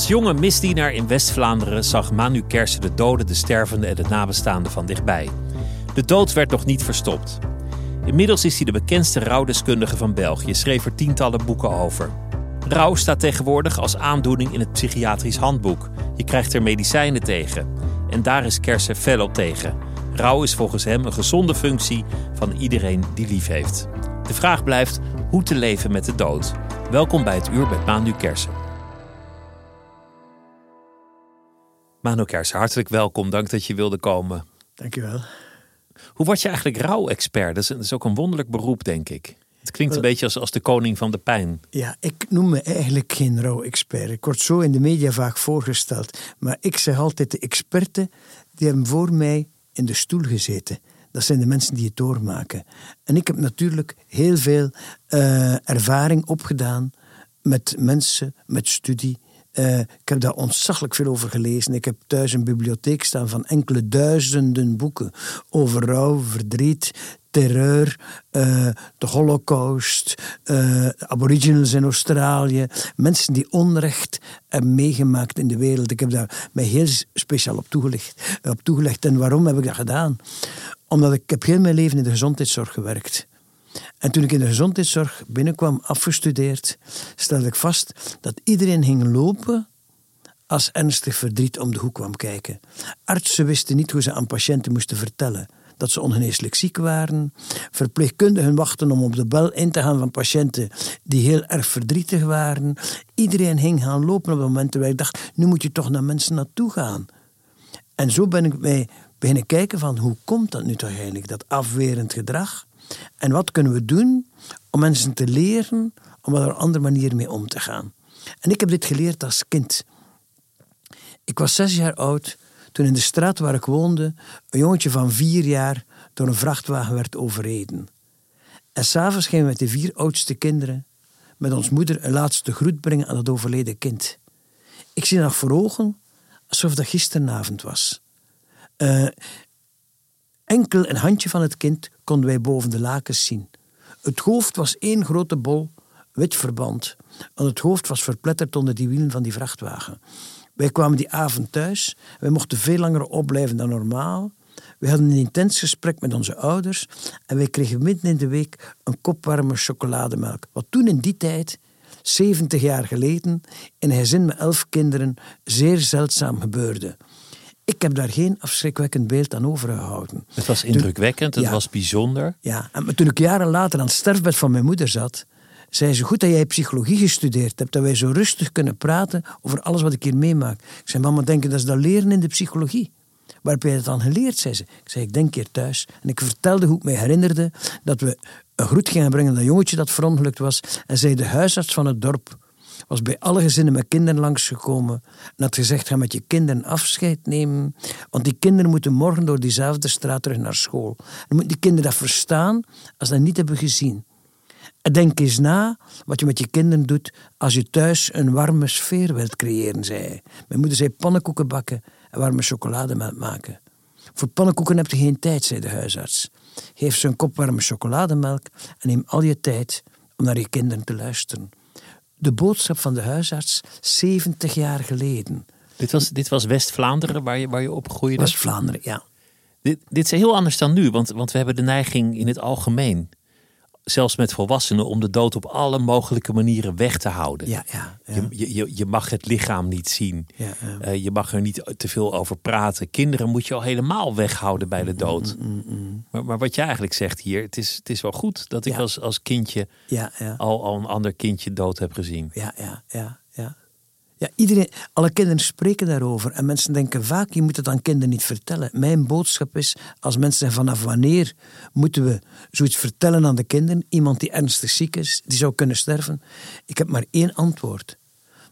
Als jonge misdienaar in West-Vlaanderen zag Manu Kersen de doden, de stervenden en de nabestaanden van dichtbij. De dood werd nog niet verstopt. Inmiddels is hij de bekendste rouwdeskundige van België, schreef er tientallen boeken over. Rouw staat tegenwoordig als aandoening in het psychiatrisch handboek. Je krijgt er medicijnen tegen. En daar is Kersen fel op tegen. Rouw is volgens hem een gezonde functie van iedereen die lief heeft. De vraag blijft hoe te leven met de dood. Welkom bij het uur met Manu Kersen. Manu Kersen, hartelijk welkom. Dank dat je wilde komen. Dankjewel. Hoe word je eigenlijk rouw-expert? Dat, dat, is ook een wonderlijk beroep, denk ik. Het klinkt een beetje als, als de koning van de pijn. Ja, ik noem me eigenlijk geen rouw-expert. Ik word zo in de media vaak voorgesteld. Maar ik zeg altijd, de experten die hebben voor mij in de stoel gezeten. Dat zijn de mensen die het doormaken. En ik heb natuurlijk heel veel uh, ervaring opgedaan met mensen, met studie, uh, ik heb daar ontzaglijk veel over gelezen. Ik heb thuis een bibliotheek staan van enkele duizenden boeken over rouw, verdriet, terreur, uh, de holocaust, uh, de aboriginals in Australië. Mensen die onrecht hebben meegemaakt in de wereld. Ik heb daar mij heel speciaal op toegelegd. Op toegelegd. En waarom heb ik dat gedaan? Omdat ik heb heel mijn leven in de gezondheidszorg gewerkt. En toen ik in de gezondheidszorg binnenkwam, afgestudeerd, stelde ik vast dat iedereen ging lopen als ernstig verdriet om de hoek kwam kijken. Artsen wisten niet hoe ze aan patiënten moesten vertellen dat ze ongeneeslijk ziek waren. Verpleegkundigen wachten om op de bel in te gaan van patiënten die heel erg verdrietig waren. Iedereen ging gaan lopen op het moment waar ik dacht, nu moet je toch naar mensen naartoe gaan. En zo ben ik mij beginnen kijken van, hoe komt dat nu toch eigenlijk, dat afwerend gedrag? En wat kunnen we doen om mensen te leren om er op een andere manier mee om te gaan? En ik heb dit geleerd als kind. Ik was zes jaar oud toen in de straat waar ik woonde een jongetje van vier jaar door een vrachtwagen werd overreden. En s'avonds gingen we met de vier oudste kinderen met ons moeder een laatste groet brengen aan dat overleden kind. Ik zie nog voor ogen alsof dat gisteravond was. Uh, enkel een handje van het kind konden wij boven de lakens zien. Het hoofd was één grote bol wit verband, want het hoofd was verpletterd onder die wielen van die vrachtwagen. Wij kwamen die avond thuis. Wij mochten veel langer opblijven dan normaal. We hadden een intens gesprek met onze ouders en wij kregen midden in de week een kop warme chocolademelk. Wat toen in die tijd, 70 jaar geleden, in een gezin met elf kinderen zeer zeldzaam gebeurde. Ik heb daar geen afschrikwekkend beeld aan overgehouden. Het was indrukwekkend, het was bijzonder. Ja, en toen ik jaren later aan het sterfbed van mijn moeder zat, zei ze, goed dat jij psychologie gestudeerd hebt, dat wij zo rustig kunnen praten over alles wat ik hier meemaak. Ik zei, mama, denk je dat is dat leren in de psychologie? Waar heb jij dat dan geleerd, zei ze. Ik zei, ik denk hier thuis. En ik vertelde hoe ik me herinnerde dat we een groet gingen brengen dat jongetje dat verongelukt was. En zei de huisarts van het dorp, was bij alle gezinnen met kinderen langsgekomen en had gezegd, ga met je kinderen afscheid nemen, want die kinderen moeten morgen door diezelfde straat terug naar school. En moeten die kinderen dat verstaan als ze dat niet hebben gezien. En denk eens na wat je met je kinderen doet als je thuis een warme sfeer wilt creëren, zei hij. Mijn moeder zei pannenkoeken bakken en warme chocolademelk maken. Voor pannenkoeken heb je geen tijd, zei de huisarts. Geef ze een kop warme chocolademelk en neem al je tijd om naar je kinderen te luisteren de boodschap van de huisarts 70 jaar geleden. Dit was, dit was West-Vlaanderen waar je, waar je opgroeide? West-Vlaanderen, ja. Dit, dit is heel anders dan nu, want, want we hebben de neiging in het algemeen zelfs met volwassenen, om de dood op alle mogelijke manieren weg te houden. Ja, ja, ja. Je, je, je mag het lichaam niet zien. Eh, je mag er niet te veel over praten. Kinderen moet je al helemaal weghouden bij de dood. Mm, Maar, maar wat je eigenlijk zegt hier, het is, het is wel goed dat ik als, als kindje ja, ja. al, al een ander kindje dood heb gezien. Ja, ja, ja, ja. Iedereen, alle kinderen spreken daarover. En mensen denken vaak, je moet het aan kinderen niet vertellen. Mijn boodschap is, als mensen zeggen, vanaf wanneer moeten we zoiets vertellen aan de kinderen? Iemand die ernstig ziek is, die zou kunnen sterven. Ik heb maar één antwoord.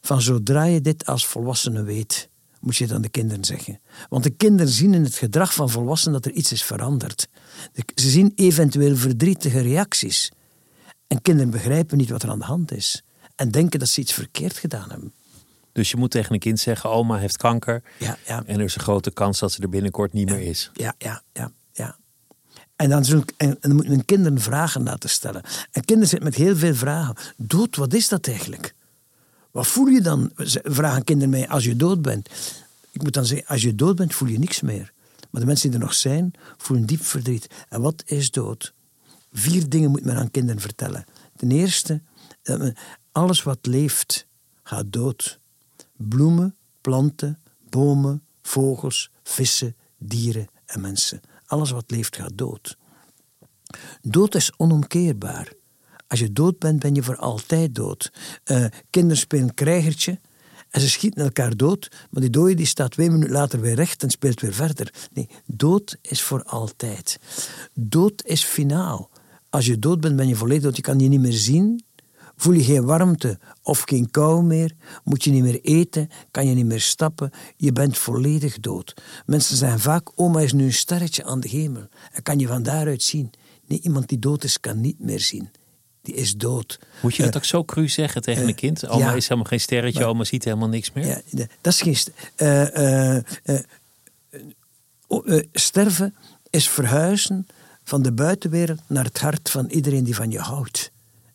Van zodra je dit als volwassene weet, moet je het aan de kinderen zeggen. Want de kinderen zien in het gedrag van volwassenen dat er iets is veranderd. De- Ze zien eventueel verdrietige reacties. En kinderen begrijpen niet wat er aan de hand is. En denken dat ze iets verkeerd gedaan hebben. Dus je moet tegen een kind zeggen, oma heeft kanker. Ja, ja. En er is een grote kans dat ze er binnenkort niet meer is. Ja, ja, ja, ja. En dan, zullen, en, en dan moet men kinderen vragen laten stellen. En kinderen zitten met heel veel vragen. Dood, wat is dat eigenlijk? Wat voel je dan? Vragen kinderen mij als je dood bent. Ik moet dan zeggen, als je dood bent, voel je niks meer. Maar de mensen die er nog zijn, voelen diep verdriet. En wat is dood? Vier dingen moet men aan kinderen vertellen. Ten eerste, alles wat leeft, gaat dood. Bloemen, planten, bomen, vogels, vissen, dieren en mensen. Alles wat leeft gaat dood. Dood is onomkeerbaar. Als je dood bent, ben je voor altijd dood. Eh, kinderen spelen krijgertje en ze schieten elkaar dood, maar die dode die staat twee minuten later weer recht en speelt weer verder. Nee, dood is voor altijd. Dood is finaal. Als je dood bent, ben je volledig dood. Je kan je niet meer zien, Voel je geen warmte of geen kou meer? Moet je niet meer eten? Kan je niet meer stappen? Je bent volledig dood. Mensen zeggen vaak, oma is nu een sterretje aan de hemel. En kan je van daaruit zien? Nee, iemand die dood is, kan niet meer zien. Die is dood. Moet je dat Eh, ook zo cru zeggen tegen eh, een kind? Oma ja. is helemaal geen sterretje, Maar- oma ziet helemaal niks meer. Ja, dat is geen. eh, sterven is verhuizen van de buitenwereld naar het hart van iedereen die van je houdt.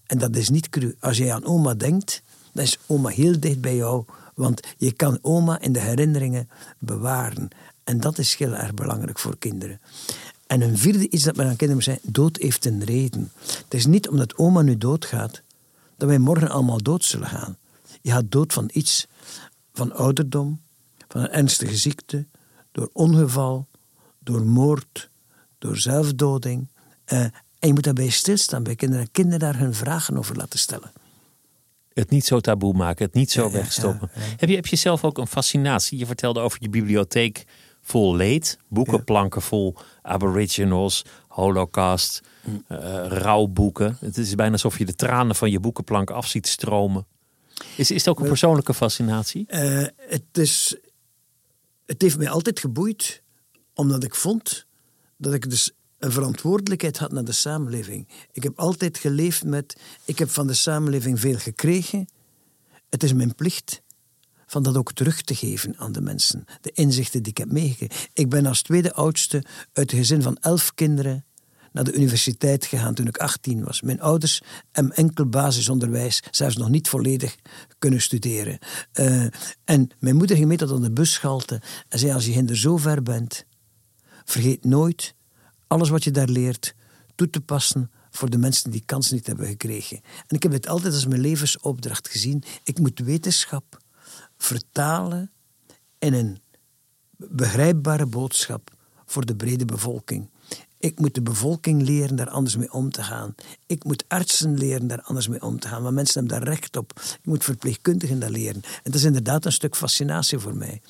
En dat is niet cru. Als je aan oma denkt, dan is oma heel dicht bij jou. Want je kan oma in de herinneringen bewaren. En dat is heel erg belangrijk voor kinderen. En een vierde iets dat men aan kinderen moet zeggen, dood heeft een reden. Het is niet omdat oma nu doodgaat, dat wij morgen allemaal dood zullen gaan. Je gaat dood van iets, van ouderdom, van een ernstige ziekte, door ongeval, door moord, door zelfdoding. Eh, en je moet daarbij stilstaan bij kinderen en kinderen daar hun vragen over laten stellen. Het niet zo taboe maken, het niet zo Ja, wegstoppen. ja, ja. Heb, je, heb je zelf ook een fascinatie? Je vertelde over je bibliotheek vol leed, boekenplanken vol aboriginals, holocaust, Mm. eh, rouwboeken. Het is bijna alsof je de tranen van je boekenplank af ziet stromen. Is, is het ook een persoonlijke fascinatie? Eh, het, is, het heeft mij altijd geboeid, omdat ik vond dat ik dus een verantwoordelijkheid had naar de samenleving. Ik heb altijd geleefd met, ik heb van de samenleving veel gekregen. Het is mijn plicht van dat ook terug te geven aan de mensen. De inzichten die ik heb meegekregen. Ik ben als tweede oudste uit een gezin van elf kinderen naar de universiteit gegaan toen ik 18 was. Mijn ouders hebben enkel basisonderwijs, zelfs nog niet volledig kunnen studeren. Eh, en mijn moeder ging mee tot aan de busschalte en zei: Als je er zo ver bent, vergeet nooit alles wat je daar leert toe te passen voor de mensen die kans niet hebben gekregen. En ik heb dit altijd als mijn levensopdracht gezien. Ik moet wetenschap vertalen in een begrijpbare boodschap voor de brede bevolking. Ik moet de bevolking leren daar anders mee om te gaan. Ik moet artsen leren daar anders mee om te gaan, want mensen hebben daar recht op. Ik moet verpleegkundigen dat leren. En dat is inderdaad een stuk fascinatie voor mij.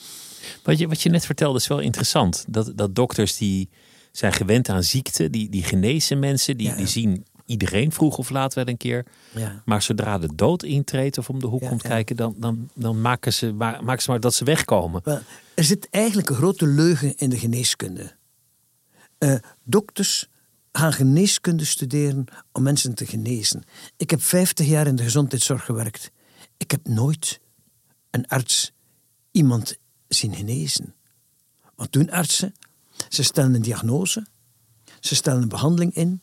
Wat je, wat je net vertelde is wel interessant. Dat, dat dokters die zijn gewend aan ziekte, die, die genezen mensen, die, Ja, die zien iedereen vroeg of laat wel een keer. Ja. Maar zodra de dood intreedt of om de hoek Ja, komt kijken, dan, dan, dan maken, ze, ma- maken ze maar dat ze wegkomen. Wel, er zit eigenlijk een grote leugen in de geneeskunde. Eh, dokters gaan geneeskunde studeren om mensen te genezen. Ik heb 50 jaar in de gezondheidszorg gewerkt. Ik heb nooit een arts iemand zien genezen. Wat doen artsen? Ze stellen een diagnose, ze stellen een behandeling in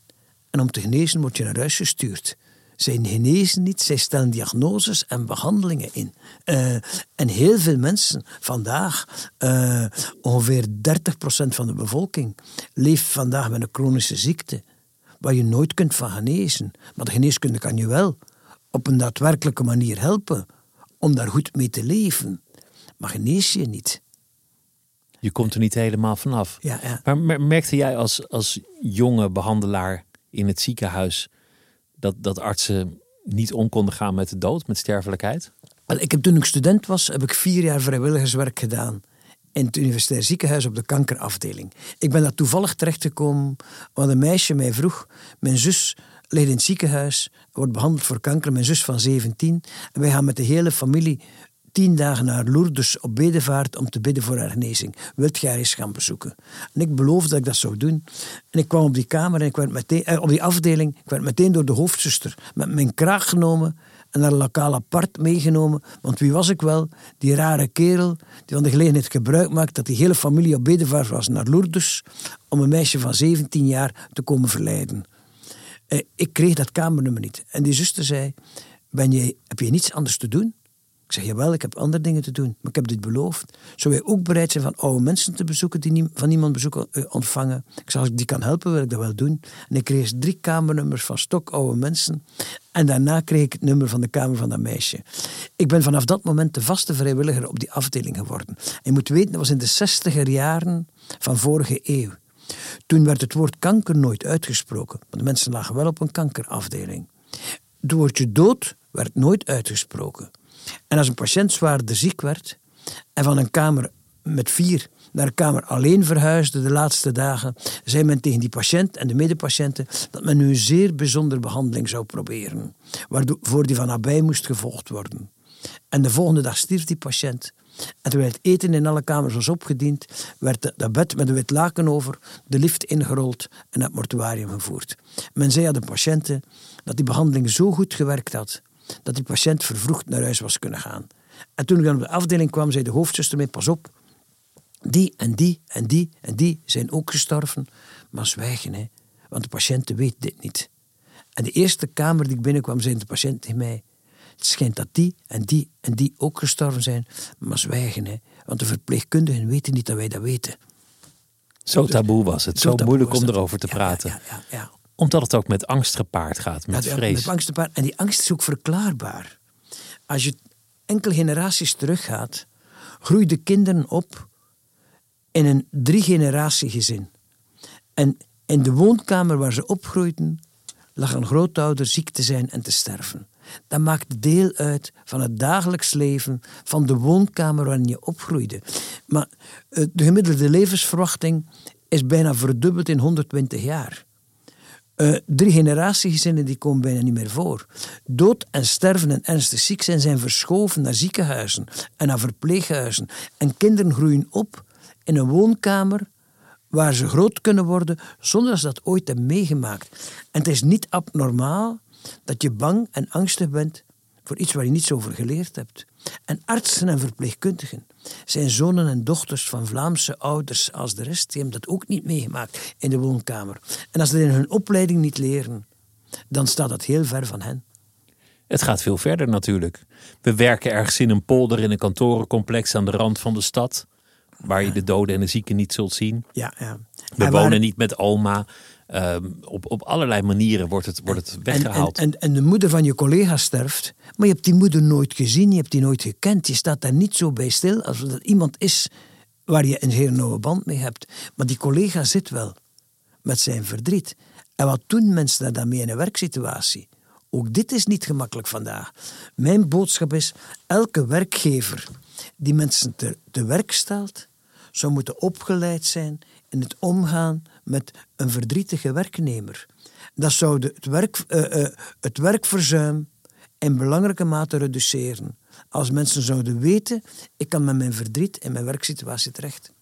en om te genezen word je naar huis gestuurd. Zij genezen niet, zij stellen diagnoses en behandelingen in. Eh, en heel veel mensen vandaag, eh, ongeveer 30% van de bevolking, leeft vandaag met een chronische ziekte. waar je nooit kunt van genezen. Maar de geneeskunde kan je wel op een daadwerkelijke manier helpen om daar goed mee te leven. Maar genees je niet. Je komt er niet helemaal vanaf. Ja, ja. Maar mer- merkte jij als, als jonge behandelaar in het ziekenhuis dat, dat artsen niet om konden gaan met de dood, met sterfelijkheid? Wel, ik heb toen ik student was, heb ik vier jaar vrijwilligerswerk gedaan in het universitair ziekenhuis op de kankerafdeling. Ik ben daar toevallig terechtgekomen, want een meisje mij vroeg, mijn zus ligt in het ziekenhuis, wordt behandeld voor kanker, mijn zus van 17, en wij gaan met de hele familie tien dagen naar Lourdes op bedevaart om te bidden voor haar genezing. Wilt jij eens gaan bezoeken? En ik beloofde dat ik dat zou doen. En ik kwam op die kamer en ik werd meteen, eh, op die afdeling, ik werd meteen door de hoofdzuster met mijn kraag genomen en naar een lokaal apart meegenomen. Want wie was ik wel? Die rare kerel die van de gelegenheid gebruik maakt dat die hele familie op bedevaart was naar Lourdes om een meisje van 17 jaar te komen verleiden. Eh, ik kreeg dat kamernummer niet. En die zuster zei, ben jij, heb je niets anders te doen? Ik zeg, jawel, ik heb andere dingen te doen, maar ik heb dit beloofd. Zou jij ook bereid zijn van oude mensen te bezoeken die van niemand bezoek eh, ontvangen? Ik zeg, als ik die kan helpen, wil ik dat wel doen. En ik kreeg drie kamernummers van stokoude mensen. En daarna kreeg ik het nummer van de kamer van dat meisje. Ik ben vanaf dat moment de vaste vrijwilliger op die afdeling geworden. En je moet weten, dat was in de zestiger jaren van vorige eeuw. Toen werd het woord kanker nooit uitgesproken. Want de mensen lagen wel op een kankerafdeling. Het woordje dood werd nooit uitgesproken. En als een patiënt zwaarder ziek werd en van een kamer met vier naar een kamer alleen verhuisde de laatste dagen, zei men tegen die patiënt en de medepatiënten dat men nu een zeer bijzondere behandeling zou proberen, waarvoor die van nabij moest gevolgd worden. En de volgende dag stierf die patiënt. En terwijl het eten in alle kamers was opgediend, werd dat bed met een wit laken over, de lift ingerold en naar het mortuarium gevoerd. Men zei aan de patiënten dat die behandeling zo goed gewerkt had, dat die patiënt vervroegd naar huis was kunnen gaan. En toen ik dan op de afdeling kwam, zei de hoofdzuster mij, pas op, die en die en die en die zijn ook gestorven, maar zwijgen, hè, want de patiënten weet dit niet. En de eerste kamer die ik binnenkwam, zei de patiënt tegen mij, het schijnt dat die en die en die ook gestorven zijn, maar zwijgen, hè, want de verpleegkundigen weten niet dat wij dat weten. Zo taboe was het. Zo, taboe moeilijk om erover te Ja, praten. Ja, ja, ja. Omdat het ook met angst gepaard gaat, met Ja, vrees. Met angst te paard. En die angst is ook verklaarbaar. Als je enkele generaties teruggaat, groeiden kinderen op in een drie generatie gezin. En in de woonkamer waar ze opgroeiden, lag een grootouder ziek te zijn en te sterven. Dat maakt deel uit van het dagelijks leven van de woonkamer waarin je opgroeide. Maar eh, de gemiddelde levensverwachting is bijna verdubbeld in 120 jaar. Eh, drie generatiegezinnen die komen bijna niet meer voor. Dood en sterven en ernstig ziek zijn zijn verschoven naar ziekenhuizen en naar verpleeghuizen. En kinderen groeien op in een woonkamer waar ze groot kunnen worden zonder dat ze dat ooit hebben meegemaakt. En het is niet abnormaal dat je bang en angstig bent voor iets waar je niets over geleerd hebt. En artsen en verpleegkundigen zijn zonen en dochters van Vlaamse ouders als de rest. Die hebben dat ook niet meegemaakt in de woonkamer. En als ze dat in hun opleiding niet leren, dan staat dat heel ver van hen. Het gaat veel verder natuurlijk. We werken ergens in een polder in een kantorencomplex aan de rand van de stad. Waar je de doden en de zieken niet zult zien. Ja, ja. We En wonen waar- niet met oma. Ehm, op, op allerlei manieren wordt het, wordt het weggehaald. en, en, en de moeder van je collega sterft, maar je hebt die moeder nooit gezien, je hebt die nooit gekend. Je staat daar niet zo bij stil als dat iemand is waar je een heel nauwe band mee hebt. Maar die collega zit wel met zijn verdriet. En wat doen mensen daar dan mee in een werksituatie? Ook dit is niet gemakkelijk vandaag. Mijn boodschap is: elke werkgever die mensen te, te werk stelt, zou moeten opgeleid zijn in het omgaan met een verdrietige werknemer. Dat zou de- het, werk, eh, eh, het werkverzuim in belangrijke mate reduceren. Als mensen zouden weten, ik kan met mijn verdriet in mijn werksituatie terecht.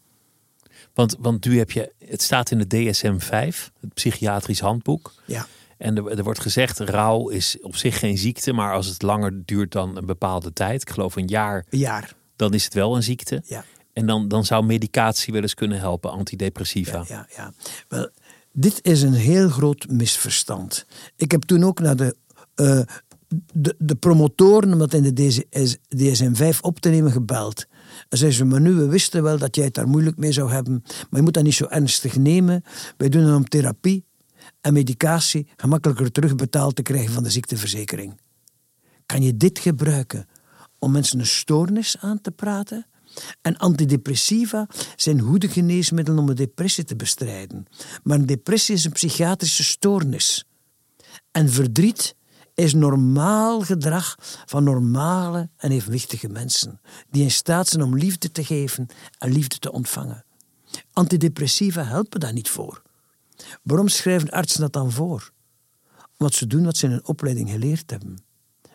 Want, want nu heb je, het staat in de DSM-5, het psychiatrisch handboek. Ja. En er, er wordt gezegd, rouw is op zich geen ziekte, maar als het langer duurt dan een bepaalde tijd, ik geloof een jaar, Een jaar. dan is het wel een ziekte. Ja. En dan, dan zou medicatie wel eens kunnen helpen, antidepressiva. Ja, ja. Wel, dit is een heel groot misverstand. Ik heb toen ook naar de, eh, de, promotoren, om dat in de DS, DSM-5 op te nemen, gebeld. En zeiden ze, maar nu, we wisten wel dat jij het daar moeilijk mee zou hebben, maar je moet dat niet zo ernstig nemen. Wij doen dan om therapie. en medicatie gemakkelijker terugbetaald te krijgen van de ziekteverzekering. Kan je dit gebruiken om mensen een stoornis aan te praten? En antidepressiva zijn goede geneesmiddelen om een depressie te bestrijden. Maar een depressie is een psychiatrische stoornis. En verdriet is normaal gedrag van normale en evenwichtige mensen, die in staat zijn om liefde te geven en liefde te ontvangen. Antidepressiva helpen daar niet voor. Waarom schrijven artsen dat dan voor? Omdat ze doen wat ze in een opleiding geleerd hebben.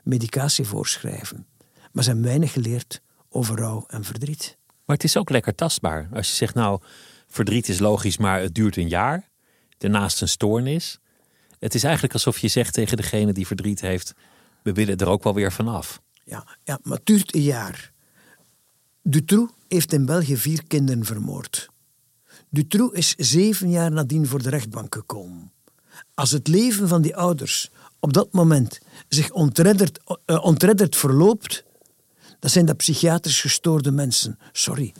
Medicatie voorschrijven. Maar ze hebben weinig geleerd over rouw en verdriet. Maar het is ook lekker tastbaar. Als je zegt, nou, verdriet is logisch, maar het duurt een jaar. Daarnaast een stoornis. Het is eigenlijk alsof je zegt tegen degene die verdriet heeft: we willen er ook wel weer vanaf. Ja, ja maar het duurt een jaar. Dutroux heeft in België vier kinderen vermoord. Dutroux is zeven jaar nadien voor de rechtbank gekomen. Als het leven van die ouders op dat moment zich ontredderd, uh, ontredderd verloopt, dan zijn dat psychiatrisch gestoorde mensen. Sorry.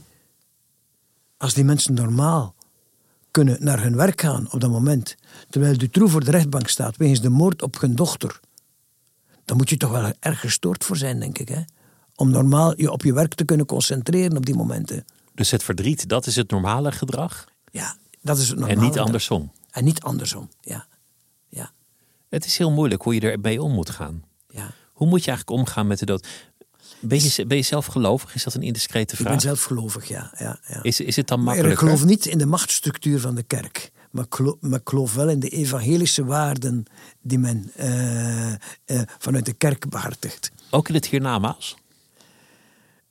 Als die mensen normaal kunnen naar hun werk gaan op dat moment, terwijl Dutroux voor de rechtbank staat wegens de moord op hun dochter, dan moet je toch wel erg gestoord voor zijn, denk ik. Hè? Om normaal je op je werk te kunnen concentreren op die momenten. Dus het verdriet, dat is het normale gedrag? Ja, dat is het normale En niet andersom? En niet andersom, ja. ja. Het is heel moeilijk hoe je ermee om moet gaan. Ja. Hoe moet je eigenlijk omgaan met de dood? Ben je, ben je zelf gelovig? Is dat een indiscrete vraag? Ik ben zelf gelovig, ja. ja, ja. Is, is het dan maar makkelijker? ik geloof niet in de machtsstructuur van de kerk. Maar ik geloof, maar ik geloof wel in de evangelische waarden die men uh, uh, vanuit de kerk behartigt. Ook in het hiernamaals?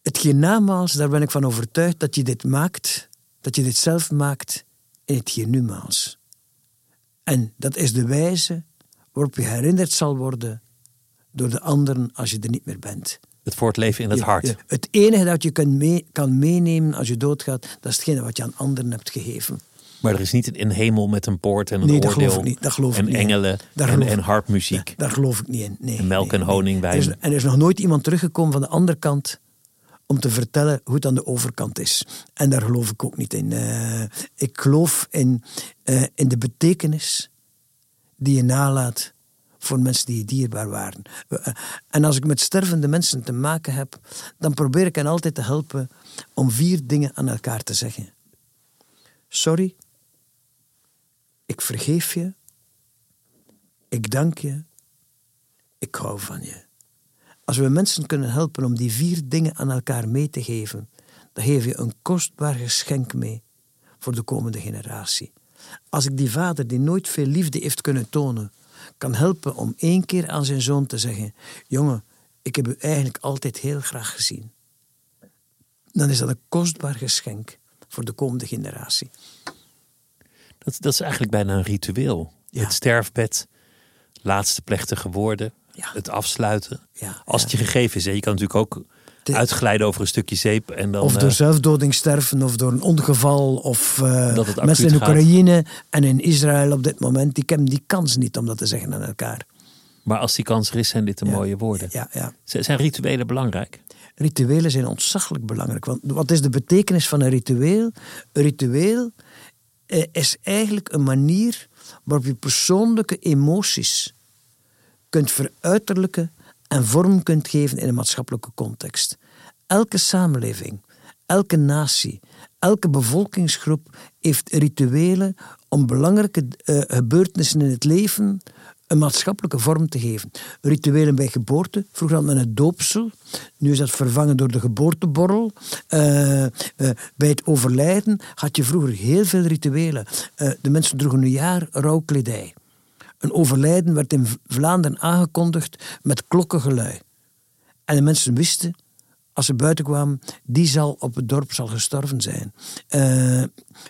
Het hiernamaals, daar ben ik van overtuigd dat je dit maakt, dat je dit zelf maakt in het hiernumaals. En dat is de wijze waarop je herinnerd zal worden door de anderen als je er niet meer bent. Het voortleven in het Ja, hart. ja. Het enige dat je kan, mee, kan meenemen als je doodgaat, dat is hetgene wat je aan anderen hebt gegeven. Maar er is niet een hemel met een poort en een Nee, dat oordeel. geloof ik niet. Dat geloof ik en niet engelen Daar en, harpmuziek. Ja, daar geloof ik niet in. Nee, En melk nee, en. Er is, en er is nog nooit iemand teruggekomen van de andere kant om te vertellen hoe het aan de overkant is. En daar geloof ik ook niet in. Eh, ik geloof in, eh, in de betekenis die je nalaat voor mensen die dierbaar waren. Eh, En als ik met stervende mensen te maken heb, dan probeer ik hen altijd te helpen om vier dingen aan elkaar te zeggen. Sorry, ik vergeef je, ik dank je, ik hou van je. Als we mensen kunnen helpen om die vier dingen aan elkaar mee te geven, dan geef je een kostbaar geschenk mee voor de komende generatie. Als ik die vader die nooit veel liefde heeft kunnen tonen, kan helpen om één keer aan zijn zoon te zeggen: Jongen, ik heb u eigenlijk altijd heel graag gezien. Dan is dat een kostbaar geschenk voor de komende generatie. Dat, dat is eigenlijk bijna een ritueel. Ja. Het sterfbed, laatste plechtige woorden, Ja. het afsluiten. Ja, Als het je gegeven is, hè, je kan natuurlijk ook uitglijden over een stukje zeep en dan. Of door eh, zelfdoding sterven, of door een ongeval, of eh, mensen in gaat. Oekraïne en in Israël op dit moment, die hebben die kans niet om dat te zeggen aan elkaar. maar als die kans er is, zijn dit de Ja. mooie woorden. Ja, ja. Zijn rituelen belangrijk? Rituelen zijn ontzaglijk belangrijk. Want wat is de betekenis van een ritueel? Een ritueel eh, is eigenlijk een manier waarop je persoonlijke emoties kunt veruiterlijken en vorm kunt geven in een maatschappelijke context. Elke samenleving, elke natie, elke bevolkingsgroep heeft rituelen om belangrijke eh, gebeurtenissen in het leven een maatschappelijke vorm te geven. Rituelen bij geboorte, vroeger had men het doopsel, nu is dat vervangen door de geboorteborrel. Eh, eh, bij het overlijden had je vroeger heel veel rituelen. De mensen droegen een jaar rouwkledij. Een overlijden werd in Vlaanderen aangekondigd met klokkengelui. En de mensen wisten, als ze buiten kwamen, die zal op het dorp zal gestorven zijn. Eh,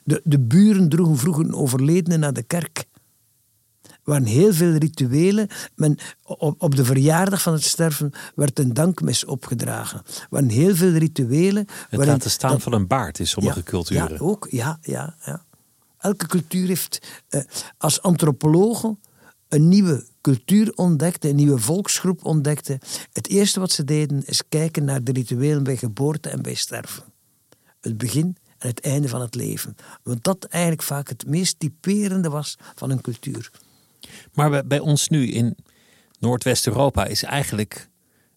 de, de buren droegen vroeger een overledene naar de kerk. Er waren heel veel rituelen. Men, op, op de verjaardag van het sterven werd een dankmis opgedragen. Er waren heel veel rituelen. Het laten staan dat- van een baard in sommige ja, culturen. Ja, ook. Ja, ja, ja. Elke cultuur heeft eh, als antropologen een nieuwe cultuur ontdekte, een nieuwe volksgroep ontdekte. Het eerste wat ze deden is kijken naar de rituelen bij geboorte en bij sterven. Het begin en het einde van het leven. Want dat eigenlijk vaak het meest typerende was van een cultuur. Maar bij, ons nu in Noordwest-Europa is eigenlijk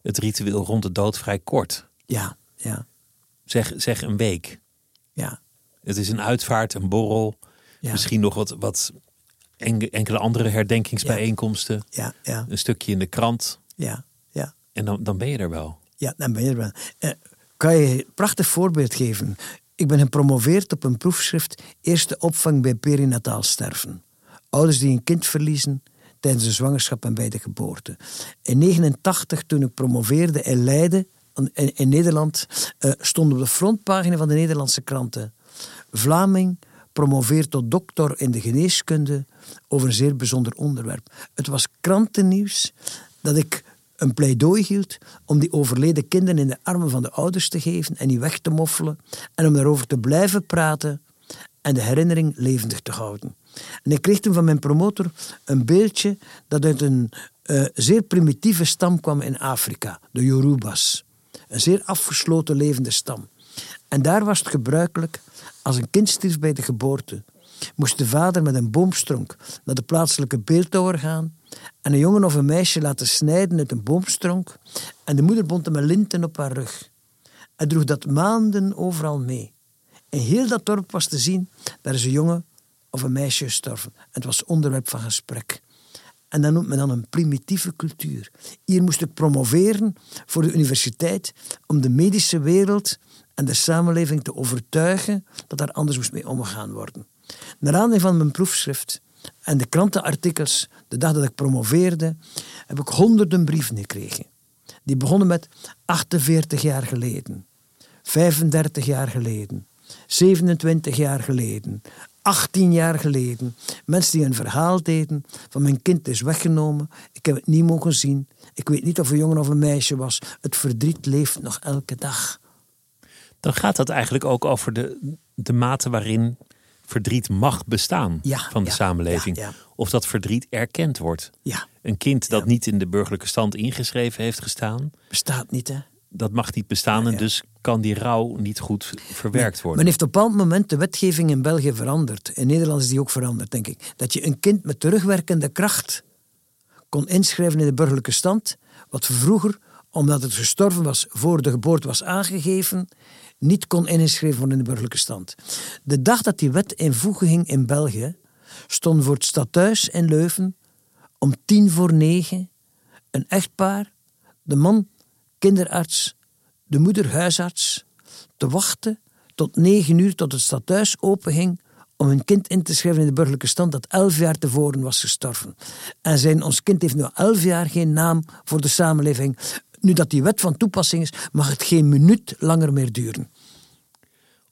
het ritueel rond de dood vrij kort. Ja, ja, Zeg, zeg een week. ja. Het is een uitvaart, een borrel. Ja. Misschien nog wat, wat enkele andere herdenkingsbijeenkomsten. Ja, ja, Een stukje in de krant. ja, ja. En dan, dan ben je er wel. Ja, dan ben je er wel. Eh, kan je een prachtig voorbeeld geven? Ik ben gepromoveerd op een proefschrift Eerste opvang bij perinataal sterven. Ouders die een kind verliezen tijdens de zwangerschap en bij de geboorte. In 89, toen ik promoveerde in Leiden, in, in Nederland, eh, stond op de frontpagina van de Nederlandse kranten... Vlaming promoveert tot doctor in de geneeskunde over een zeer bijzonder onderwerp. Het was krantennieuws dat ik een pleidooi hield om die overleden kinderen in de armen van de ouders te geven en die weg te moffelen en om daarover te blijven praten en de herinnering levendig te houden. En ik kreeg toen van mijn promotor een beeldje dat uit een eh, zeer primitieve stam kwam in Afrika, de Yorubas. Een zeer afgesloten levende stam. En daar was het gebruikelijk, als een kind stierf bij de geboorte, moest de vader met een boomstronk naar de plaatselijke beeldhouwer gaan en een jongen of een meisje laten snijden uit een boomstronk en de moeder bond hem een linten op haar rug. En droeg dat maanden overal mee. In heel dat dorp was te zien, daar is een jongen of een meisje gestorven. En het was onderwerp van gesprek. En dat noemt men dan een primitieve cultuur. Hier moest ik promoveren voor de universiteit om de medische wereld en de samenleving te overtuigen dat daar anders moest mee omgegaan worden. Naar aanleiding van mijn proefschrift en de krantenartikels, de dag dat ik promoveerde, heb ik honderden brieven gekregen. Die begonnen met 48 jaar geleden, 35 jaar geleden, 27 jaar geleden, 18 jaar geleden. Mensen die een verhaal deden van mijn kind is weggenomen, ik heb het niet mogen zien, ik weet niet of een jongen of een meisje was. Het verdriet leeft nog elke dag. Dan gaat dat eigenlijk ook over de, de mate waarin verdriet mag bestaan Ja, van de ja, samenleving. ja. Of dat verdriet erkend wordt. Ja, Een kind dat niet in de burgerlijke stand ingeschreven heeft gestaan, bestaat niet hè. dat mag niet bestaan en dus kan die rouw niet goed verwerkt worden. Men heeft op een bepaald moment de wetgeving in België veranderd. In Nederland is die ook veranderd, denk ik. Dat je een kind met terugwerkende kracht kon inschrijven in de burgerlijke stand. Wat vroeger, omdat het gestorven was voor de geboorte was aangegeven, niet kon ingeschreven worden in de burgerlijke stand. De dag dat die wet in voege ging in België, stond voor het stadhuis in Leuven om tien voor negen een echtpaar, de man kinderarts, de moeder huisarts, te wachten tot negen uur tot het stadhuis openging om hun kind in te schrijven in de burgerlijke stand dat elf jaar tevoren was gestorven. En zijn, ons kind heeft nu elf jaar geen naam voor de samenleving. Nu dat die wet van toepassing is, mag het geen minuut langer meer duren.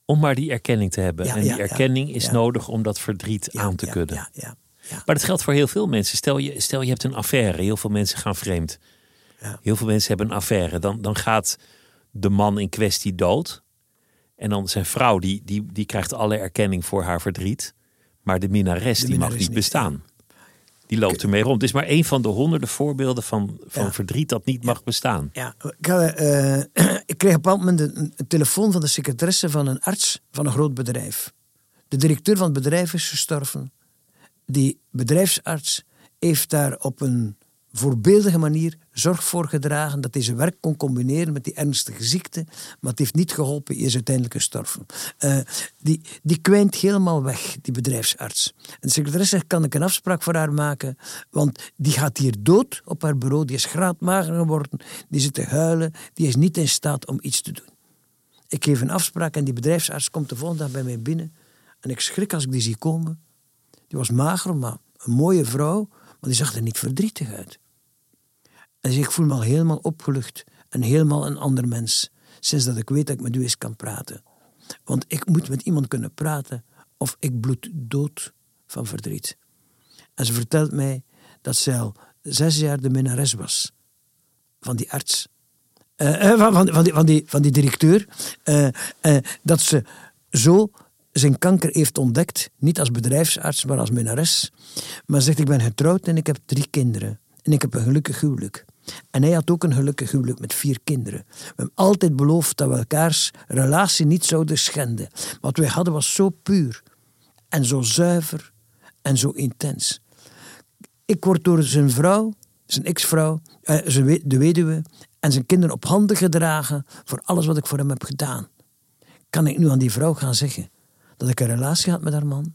Om maar die erkenning te hebben. Ja, en die ja, erkenning is nodig om dat verdriet aan te kunnen. Ja, ja, ja. Maar dat geldt voor heel veel mensen. Stel je, stel je hebt een affaire, heel veel mensen gaan vreemd. Ja. Heel veel mensen hebben een affaire. Dan, dan gaat de man in kwestie dood. En dan zijn vrouw, die, die, die krijgt alle erkenning voor haar verdriet. Maar de minnares, die mag niet niet, bestaan. Die loopt ermee rond. Het is maar een van de honderden voorbeelden van, van Ja. verdriet dat niet mag bestaan. Ja, ik, had, eh, ik kreeg op een moment een, een telefoon van de secretaresse van een arts van een groot bedrijf. De directeur van het bedrijf is gestorven. Die bedrijfsarts heeft daar op een voorbeeldige manier zorg voor gedragen dat zijn werk kon combineren met die ernstige ziekte. Maar het heeft niet geholpen, hij is uiteindelijk gestorven. Eh, die, die kwijnt helemaal weg, die bedrijfsarts. En de secretaresse zegt, kan ik een afspraak voor haar maken? Want die gaat hier dood op haar bureau, die is graadmager geworden, die zit te huilen, die is niet in staat om iets te doen. Ik geef een afspraak en die bedrijfsarts komt de volgende dag bij mij binnen. En ik schrik als ik die zie komen. Die was mager, maar een mooie vrouw, maar die zag er niet verdrietig uit. Zegt, ik voel me al helemaal opgelucht en helemaal een ander mens. Sinds dat ik weet dat ik met u eens kan praten. Want ik moet met iemand kunnen praten of ik bloed dood van verdriet. En ze vertelt mij dat zij al zes jaar de minnares was van die arts. Eh, eh, van, van, van, die, van, die, directeur. Eh, dat ze zo zijn kanker heeft ontdekt. Niet als bedrijfsarts, maar als minnares. Maar ze zegt, ik ben getrouwd en ik heb drie kinderen. En ik heb een gelukkig huwelijk. En hij had ook een gelukkig huwelijk met vier kinderen. We hebben altijd beloofd dat we elkaars relatie niet zouden schenden. Wat wij hadden was zo puur. En zo zuiver. En zo intens. Ik word door zijn vrouw, zijn ex-vrouw, we- de weduwe en zijn kinderen op handen gedragen voor alles wat ik voor hem heb gedaan. Kan ik nu aan die vrouw gaan zeggen dat ik een relatie had met haar man?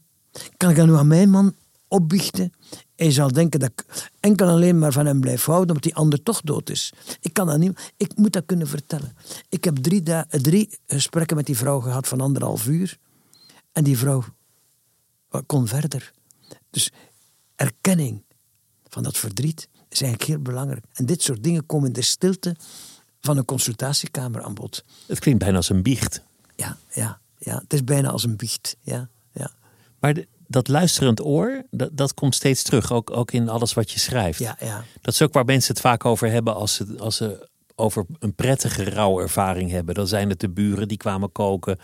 Kan ik dat nu aan mijn man opbiechten? Hij zal denken dat ik enkel alleen maar van hem blijf houden omdat die ander toch dood is. Ik kan dat niet. Ik moet dat kunnen vertellen. Ik heb drie, drie gesprekken met die vrouw gehad van anderhalf uur. En die vrouw eh, kon verder. Dus erkenning van dat verdriet is eigenlijk heel belangrijk. En dit soort dingen komen in de stilte van een consultatiekamer aan bod. Het klinkt bijna als een biecht. Ja, ja, ja. Het is bijna als een biecht. Ja, ja, Maar de- dat luisterend oor, dat, dat komt steeds terug. Ook, ook in alles wat je schrijft. ja, ja. Dat is ook waar mensen het vaak over hebben als ze, als ze over een prettige rouwervaring hebben. Dan zijn het de buren die kwamen koken,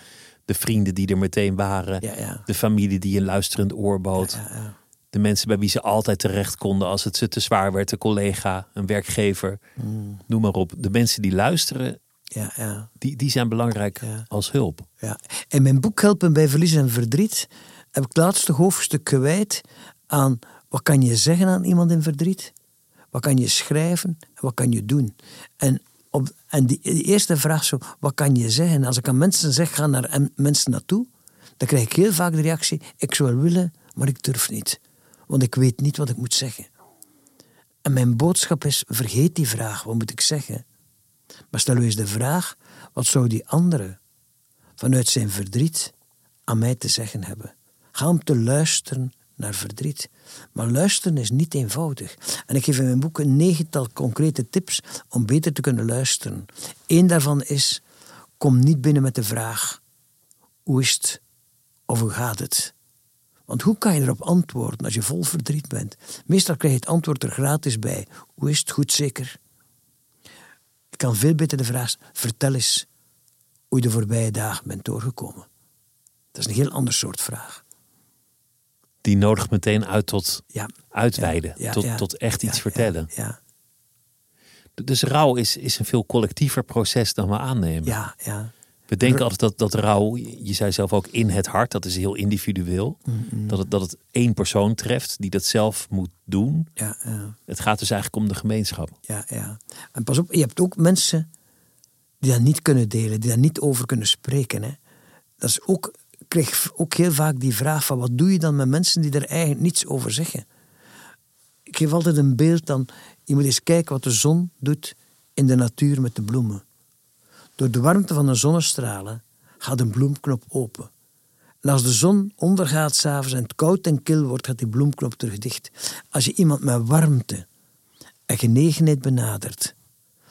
de vrienden die er meteen waren, Ja, ja. de familie die een luisterend oor bood, ja, ja. de mensen bij wie ze altijd terecht konden als het ze te zwaar werd, een collega, een werkgever, Mm. noem maar op. De mensen die luisteren, ja, ja. die, die zijn belangrijk als hulp. Ja. In mijn boek Helpen bij Verlies en Verdriet heb ik het laatste hoofdstuk gewijd aan wat kan je zeggen aan iemand in verdriet? Wat kan je schrijven en wat kan je doen? En, op, en die, eerste vraag zo, wat kan je zeggen? Als ik aan mensen zeg, ga naar mensen naartoe, dan krijg ik heel vaak de reactie, ik zou willen, maar ik durf niet. Want ik weet niet wat ik moet zeggen. En mijn boodschap is, vergeet die vraag, wat moet ik zeggen? Maar stel u eens de vraag, wat zou die andere vanuit zijn verdriet aan mij te zeggen hebben. Ga om te luisteren naar verdriet. Maar luisteren is niet eenvoudig. En ik geef in mijn boek een negental concrete tips om beter te kunnen luisteren. Eén daarvan is: kom niet binnen met de vraag: hoe is het of hoe gaat het? Want hoe kan je erop antwoorden als je vol verdriet bent? Meestal krijg je het antwoord er gratis bij. Hoe is het goed zeker? Ik kan veel beter de vraag: vertel eens hoe je de voorbije dagen bent doorgekomen. Dat is een heel ander soort vraag. Die nodigt meteen uit tot Ja. uitweiden, Ja, ja, tot, tot echt iets vertellen. Ja, Dus rouw is, is een veel collectiever proces dan we aannemen. ja, ja. We denken altijd dat, dat rouw, je zei zelf ook in het hart, dat is heel individueel. Dat, het, dat het één persoon treft die dat zelf moet doen. ja, ja, Het gaat dus eigenlijk om de gemeenschap. ja, ja. En pas op, je hebt ook mensen die dat niet kunnen delen, die daar niet over kunnen spreken. Hè. Dat is ook, kreeg ook heel vaak die vraag van wat doe je dan met mensen die er eigenlijk niets over zeggen? Ik geef altijd een beeld dan, je moet eens kijken wat de zon doet in de natuur met de bloemen. Door de warmte van de zonnestralen gaat een bloemknop open. En als de zon ondergaat s'avonds en het koud en kil wordt, gaat die bloemknop terug dicht. Als je iemand met warmte en genegenheid benadert,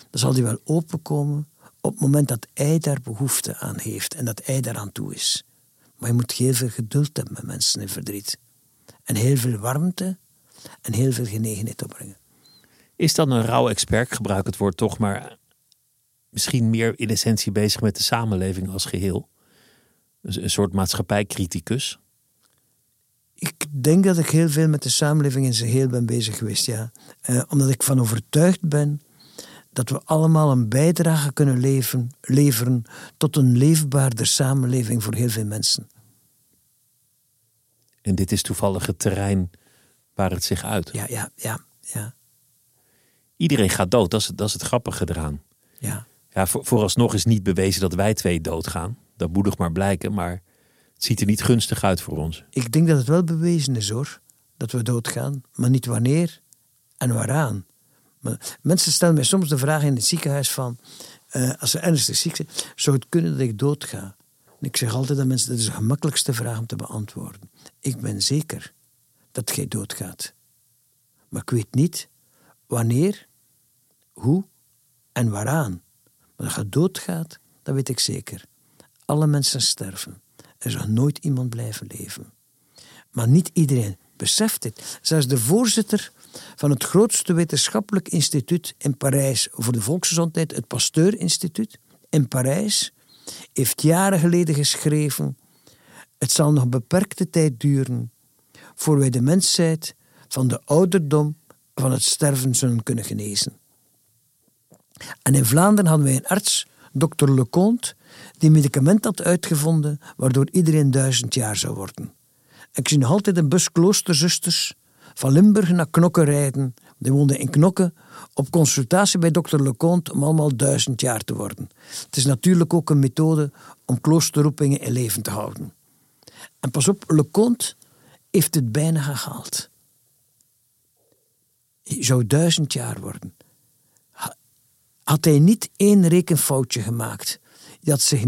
dan zal die wel openkomen op het moment dat hij daar behoefte aan heeft en dat hij daaraan toe is. Maar je moet heel veel geduld hebben met mensen in verdriet. En heel veel warmte en heel veel genegenheid opbrengen. Is dan een rouw-expert, ik gebruik het woord toch, maar misschien meer in essentie bezig met de samenleving als geheel? Een, een soort maatschappijcriticus. Ik denk dat ik heel veel met de samenleving in zijn geheel ben bezig geweest, ja. Eh, omdat ik van overtuigd ben dat we allemaal een bijdrage kunnen leven, leveren tot een leefbaarder samenleving voor heel veel mensen. En dit is toevallig het terrein waar het zich uit. Ja, ja, ja, ja, Iedereen gaat dood, dat is, het- dat is het grappige eraan. ja. Ja, voor, vooralsnog is niet bewezen dat wij twee doodgaan. Dat moet nog maar blijken, maar het ziet er niet gunstig uit voor ons. Ik denk dat het wel bewezen is hoor, dat we doodgaan, maar niet wanneer en waaraan. Mensen stellen mij soms de vraag in het ziekenhuis van, eh, als ze ernstig ziek zijn, zou het kunnen dat ik doodga? En ik zeg altijd aan mensen, dat is de gemakkelijkste vraag om te beantwoorden. Ik ben zeker dat jij doodgaat. Maar ik weet niet wanneer, hoe en waaraan. Maar dat je doodgaat, dat weet ik zeker. Alle mensen sterven. Er zal nooit iemand blijven leven. Maar niet iedereen beseft dit. Zelfs de voorzitter van het grootste wetenschappelijk instituut in Parijs voor de volksgezondheid, het Pasteur Instituut in Parijs, heeft jaren geleden geschreven: Het zal nog beperkte tijd duren voor wij de mensheid van de ouderdom van het sterven zullen kunnen genezen. En in Vlaanderen hadden wij een arts, dokter Leconte, die een medicament had uitgevonden waardoor iedereen duizend jaar zou worden. Ik zie nog altijd een bus kloosterzusters van Limburg naar Knokke rijden. Die woonde in Knokke op consultatie bij dokter Leconte om allemaal duizend jaar te worden. Het is natuurlijk ook een methode om kloosterroepingen in leven te houden. En pas op, Leconte heeft het bijna gehaald. Hij zou duizend jaar worden. Had hij niet één rekenfoutje gemaakt, die had zich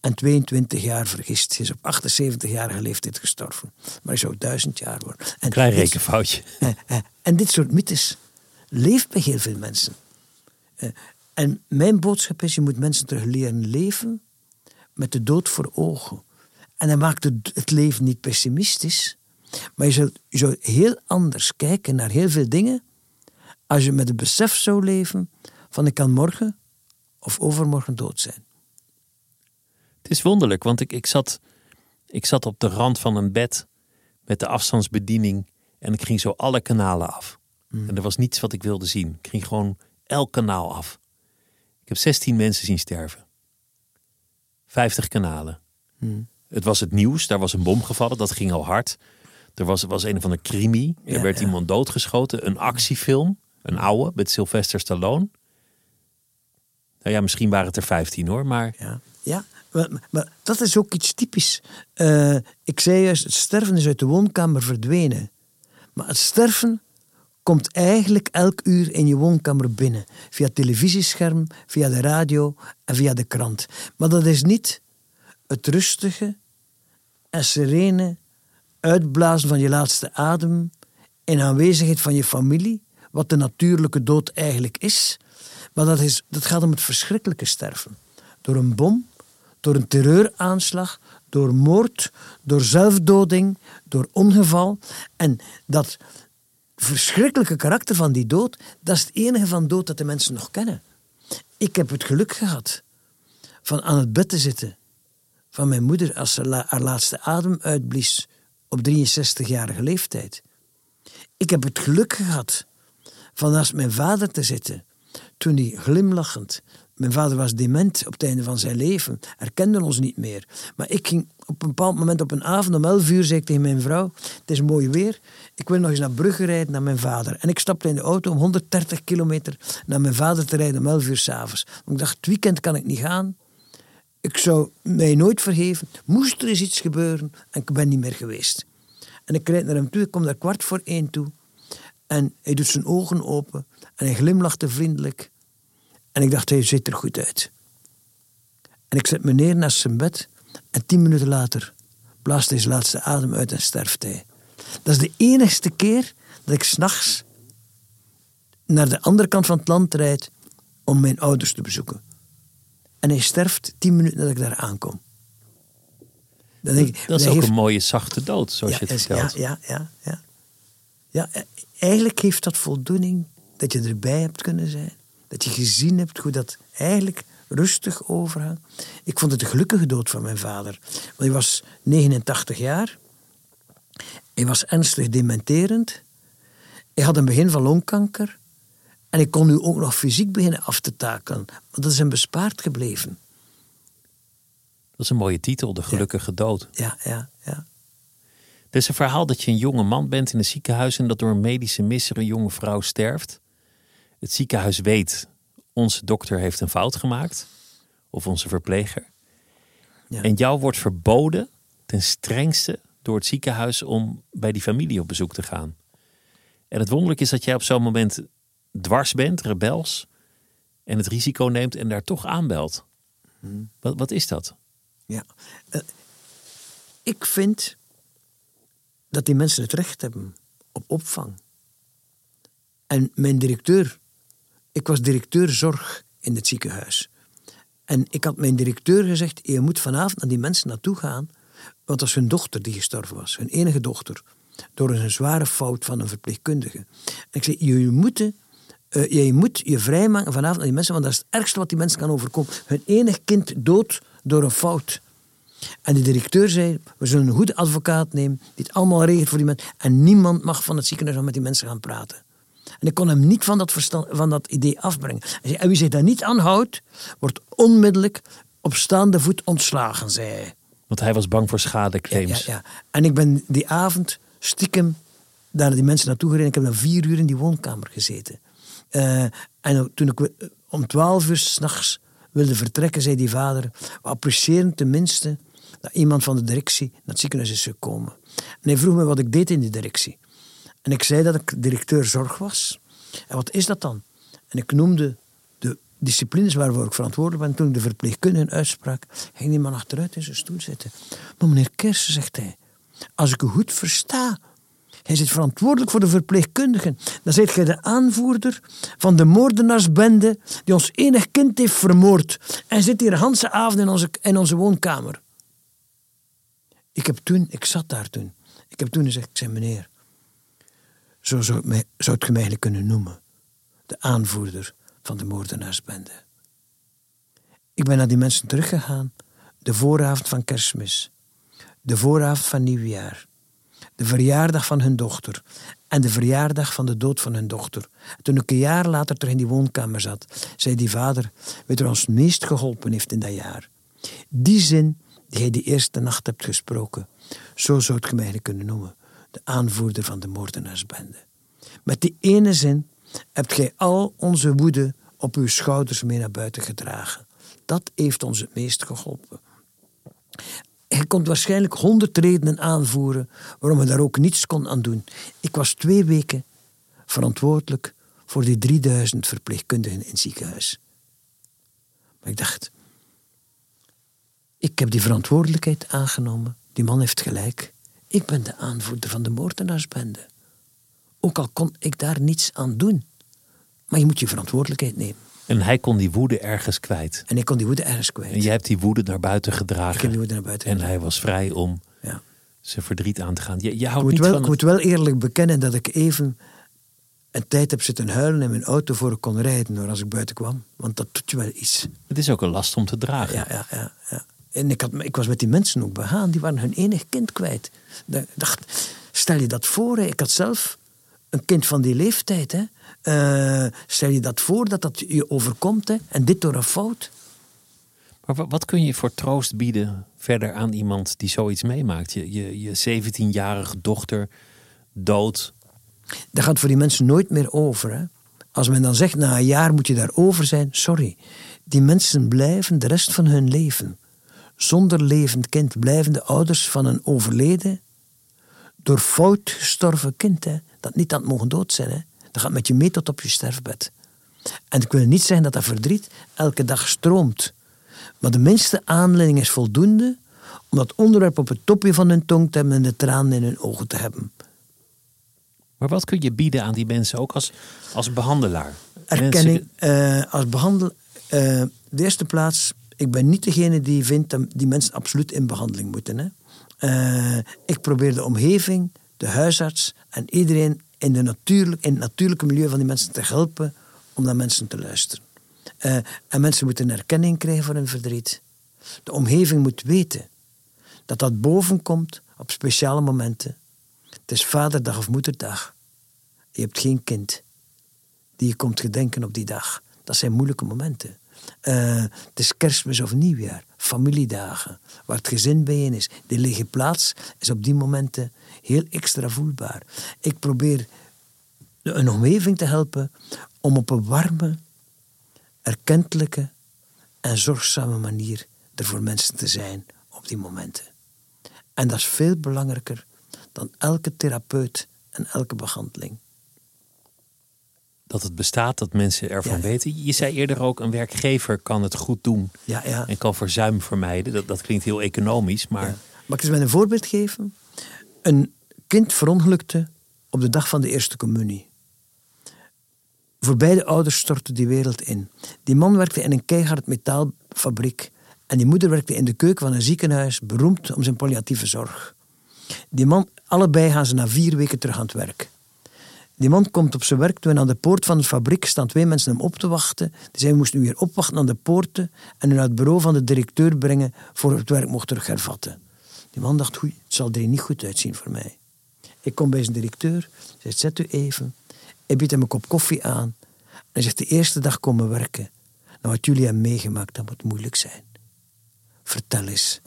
922 jaar vergist. Hij is op 78-jarige leeftijd gestorven. Maar hij zou duizend jaar worden. En Klein rekenfoutje. En, en, en, dit soort mythes leeft bij heel veel mensen. En mijn boodschap is, je moet mensen terug leren leven met de dood voor ogen. En dan maakt het, het leven niet pessimistisch, maar je zou, je zou heel anders kijken naar heel veel dingen als je met het besef zou leven van ik kan morgen of overmorgen dood zijn. Het is wonderlijk, want ik, ik, zat, ik zat op de rand van een bed met de afstandsbediening en ik ging zo alle kanalen af. Hmm. En er was niets wat ik wilde zien. Ik ging gewoon elk kanaal af. Ik heb 16 mensen zien sterven. 50 kanalen. Hmm. Het was het nieuws, daar was een bom gevallen, dat ging al hard. Er was, was een van de crimi, er werd iemand doodgeschoten. Een actiefilm, een oude, met Sylvester Stallone. Nou ja, misschien waren het er 15 hoor, maar... Ja, ja maar, dat is ook iets typisch. Uh, ik zei juist, het sterven is uit de woonkamer verdwenen. Maar het sterven komt eigenlijk elk uur in je woonkamer binnen. Via het televisiescherm, via de radio en via de krant. Maar dat is niet het rustige en serene uitblazen van je laatste adem in aanwezigheid van je familie, wat de natuurlijke dood eigenlijk is. Maar dat, is, dat gaat om het verschrikkelijke sterven. Door een bom, door een terreuraanslag, door moord, door zelfdoding, door ongeval. En dat verschrikkelijke karakter van die dood, dat is het enige van dood dat de mensen nog kennen. Ik heb het geluk gehad van aan het bed te zitten van mijn moeder als ze haar laatste adem uitblies op 63-jarige leeftijd. Ik heb het geluk gehad van naast mijn vader te zitten toen hij glimlachend mijn vader was dement op het einde van zijn leven, herkende ons niet meer. Maar ik ging op een bepaald moment op een avond om 11 uur, zei ik tegen mijn vrouw, het is mooi weer, ik wil nog eens naar Brugge rijden naar mijn vader. En ik stapte in de auto om 130 kilometer naar mijn vader te rijden om 11 uur s'avonds. Ik dacht, het weekend kan ik niet gaan. Ik zou mij nooit vergeven. Moest er eens iets gebeuren en ik ben niet meer geweest. En ik rijd naar hem toe, ik kom daar kwart voor één toe. En hij doet zijn ogen open en hij glimlachte vriendelijk. En ik dacht, hij ziet er goed uit. En ik zet me neer naast zijn bed en tien minuten later blaast hij zijn laatste adem uit en sterft hij. Dat is de enigste keer dat ik s'nachts naar de andere kant van het land rijd om mijn ouders te bezoeken. En hij sterft tien minuten nadat ik daar aankom. Dan denk ik, dat is ook een mooie zachte dood, zoals je het vertelt. Ja, ja, ja, ja. ja, eigenlijk heeft dat voldoening dat je erbij hebt kunnen zijn. Dat je gezien hebt hoe dat eigenlijk rustig overhangt. Ik vond het een gelukkige dood van mijn vader. Want hij was 89 jaar. Hij was ernstig dementerend. Hij had een begin van longkanker. En ik kon nu ook nog fysiek beginnen af te takelen. Maar dat is hem bespaard gebleven. Dat is een mooie titel, De Gelukkige Dood. Ja, ja, ja. Het is een verhaal dat je een jonge man bent in een ziekenhuis en dat door een medische misser een jonge vrouw sterft. Het ziekenhuis weet, onze dokter heeft een fout gemaakt, of onze verpleger. Ja. En jou wordt verboden, ten strengste, door het ziekenhuis om bij die familie op bezoek te gaan. En het wonderlijke is dat jij op zo'n moment dwars bent, rebels, en het risico neemt en daar toch aanbelt. Hmm. Wat, wat is dat? Ja, uh, ik vind dat die mensen het recht hebben op opvang. En mijn directeur, ik was directeur zorg in het ziekenhuis. En ik had mijn directeur gezegd: Je moet vanavond naar die mensen naartoe gaan. Want dat was hun dochter die gestorven was, hun enige dochter. Door een zware fout van een verpleegkundige. En ik zei: Jullie moeten uh, je moet je vrijmaken vanavond aan die mensen, want dat is het ergste wat die mensen kan overkomen. Hun enig kind dood door een fout. En de directeur zei, we zullen een goede advocaat nemen, die het allemaal regelt voor die mensen. En niemand mag van het ziekenhuis met die mensen gaan praten. En ik kon hem niet van dat, verstand, van dat idee afbrengen. En wie zich daar niet aan houdt, wordt onmiddellijk op staande voet ontslagen, zei hij. Want hij was bang voor schadeclaims. Ja, ja, ja. En ik ben die avond stiekem daar die mensen naartoe gereden. Ik heb dan vier uur in die woonkamer gezeten. Eh, en toen ik om twaalf uur s'nachts wilde vertrekken, zei die vader, we appreciëren tenminste dat iemand van de directie naar het ziekenhuis is gekomen. En hij vroeg me wat ik deed in die directie. En ik zei dat ik directeur zorg was. En wat is dat dan? En ik noemde de disciplines waarvoor ik verantwoordelijk ben. Toen ik de verpleegkundige uitsprak, ging die man achteruit in zijn stoel zitten. Maar meneer Kersen, zegt hij, als ik u goed versta, hij zit verantwoordelijk voor de verpleegkundigen. Dan zijt gij de aanvoerder van de moordenaarsbende die ons enig kind heeft vermoord. En zit hier Hanse avond in onze, in onze woonkamer. Ik heb toen, ik zat daar toen. Ik heb toen gezegd, ik zei meneer, zo zou, mij, zou kunnen noemen. De aanvoerder van de moordenaarsbende. Ik ben naar die mensen teruggegaan. De vooravond van kerstmis. De vooravond van nieuwjaar. De verjaardag van hun dochter. En de verjaardag van de dood van hun dochter. Toen ik een jaar later terug in die woonkamer zat, zei die vader, weet je ons meest geholpen heeft in dat jaar? Die zin die hij die eerste nacht hebt gesproken. Zo zou het mij kunnen noemen. De aanvoerder van de moordenaarsbende. Met die ene zin hebt gij al onze woede op uw schouders mee naar buiten gedragen. Dat heeft ons het meest geholpen. Hij kon waarschijnlijk honderd redenen aanvoeren waarom hij daar ook niets kon aan doen. Ik was twee weken verantwoordelijk voor die 3000 verpleegkundigen in het ziekenhuis. Maar ik dacht, ik heb die verantwoordelijkheid aangenomen. Die man heeft gelijk. Ik ben de aanvoerder van de moordenaarsbende. Ook al kon ik daar niets aan doen. Maar je moet je verantwoordelijkheid nemen. En hij kon die woede ergens kwijt. En ik kon die woede ergens kwijt. En jij hebt die woede naar buiten gedragen. Ik heb die woede naar buiten En hij was vrij om ja. zijn verdriet aan te gaan. Je, je houdt ik, moet niet wel, van ik moet wel eerlijk bekennen dat ik even een tijd heb zitten huilen in mijn auto voor ik kon rijden hoor, als ik buiten kwam. Want dat doet je wel iets. Het is ook een last om te dragen. Ja, ja, ja. ja. En ik, had, ik was met die mensen ook begaan, die waren hun enig kind kwijt. Ik dacht, stel je dat voor, hè. ik had zelf een kind van die leeftijd. Hè. Uh, stel je dat voor dat dat je overkomt hè, en dit door een fout. Maar wat kun je voor troost bieden verder aan iemand die zoiets meemaakt? Je, je, je 17-jarige dochter dood. Dat gaat voor die mensen nooit meer over. Hè. Als men dan zegt, na een jaar moet je daarover zijn, sorry. Die mensen blijven de rest van hun leven zonder levend kind blijven de ouders van een overleden, door fout gestorven kind, hè, dat niet aan het mogen dood zijn. Hè. Dat gaat met je mee tot op je sterfbed. En ik wil niet zeggen dat dat verdriet elke dag stroomt. Maar de minste aanleiding is voldoende om dat onderwerp op het topje van hun tong te hebben en de tranen in hun ogen te hebben. Maar wat kun je bieden aan die mensen, ook als, als behandelaar? Erkenning, mensen... uh, als behandel, uh, de eerste plaats ik ben niet degene die vindt dat die mensen absoluut in behandeling moeten. Hè. Uh, ik probeer de omgeving, de huisarts en iedereen in, de natuurlijk, in het natuurlijke milieu van die mensen te helpen om naar mensen te luisteren. Uh, en mensen moeten erkenning krijgen voor hun verdriet. De omgeving moet weten dat dat boven komt op speciale momenten. Het is vaderdag of moederdag. Je hebt geen kind die je komt gedenken op die dag. Dat zijn moeilijke momenten. Uh, het is kerstmis of nieuwjaar, familiedagen, waar het gezin bijeen is. De lege plaats is op die momenten heel extra voelbaar. Ik probeer een omgeving te helpen om op een warme, erkentelijke en zorgzame manier er voor mensen te zijn op die momenten. En dat is veel belangrijker dan elke therapeut en elke behandeling dat het bestaat, dat mensen ervan weten. Je zei eerder ook, een werkgever kan het goed doen ja, ja. en kan verzuim vermijden. Dat, dat klinkt heel economisch, maar... Mag ik eens met een voorbeeld geven? Een kind verongelukte op de dag van de eerste communie. Voor beide ouders stortte die wereld in. Die man werkte in een keihard metaalfabriek en die moeder werkte in de keuken van een ziekenhuis, beroemd om zijn palliatieve zorg. Die man, allebei gaan ze na vier weken terug aan het werk. Die man komt op zijn werk toen aan de poort van de fabriek staan twee mensen hem op te wachten. Die zeiden, we moesten nu weer opwachten aan de poorten en hem naar het bureau van de directeur brengen voor het werk mocht terug hervatten. Die man dacht, het zal er niet goed uitzien voor mij. Ik kom bij zijn directeur, zegt, zet u even. Hij biedt hem een kop koffie aan. En zegt, de eerste dag komen werken. Nou, wat jullie hebben meegemaakt, dat moet moeilijk zijn. Vertel eens.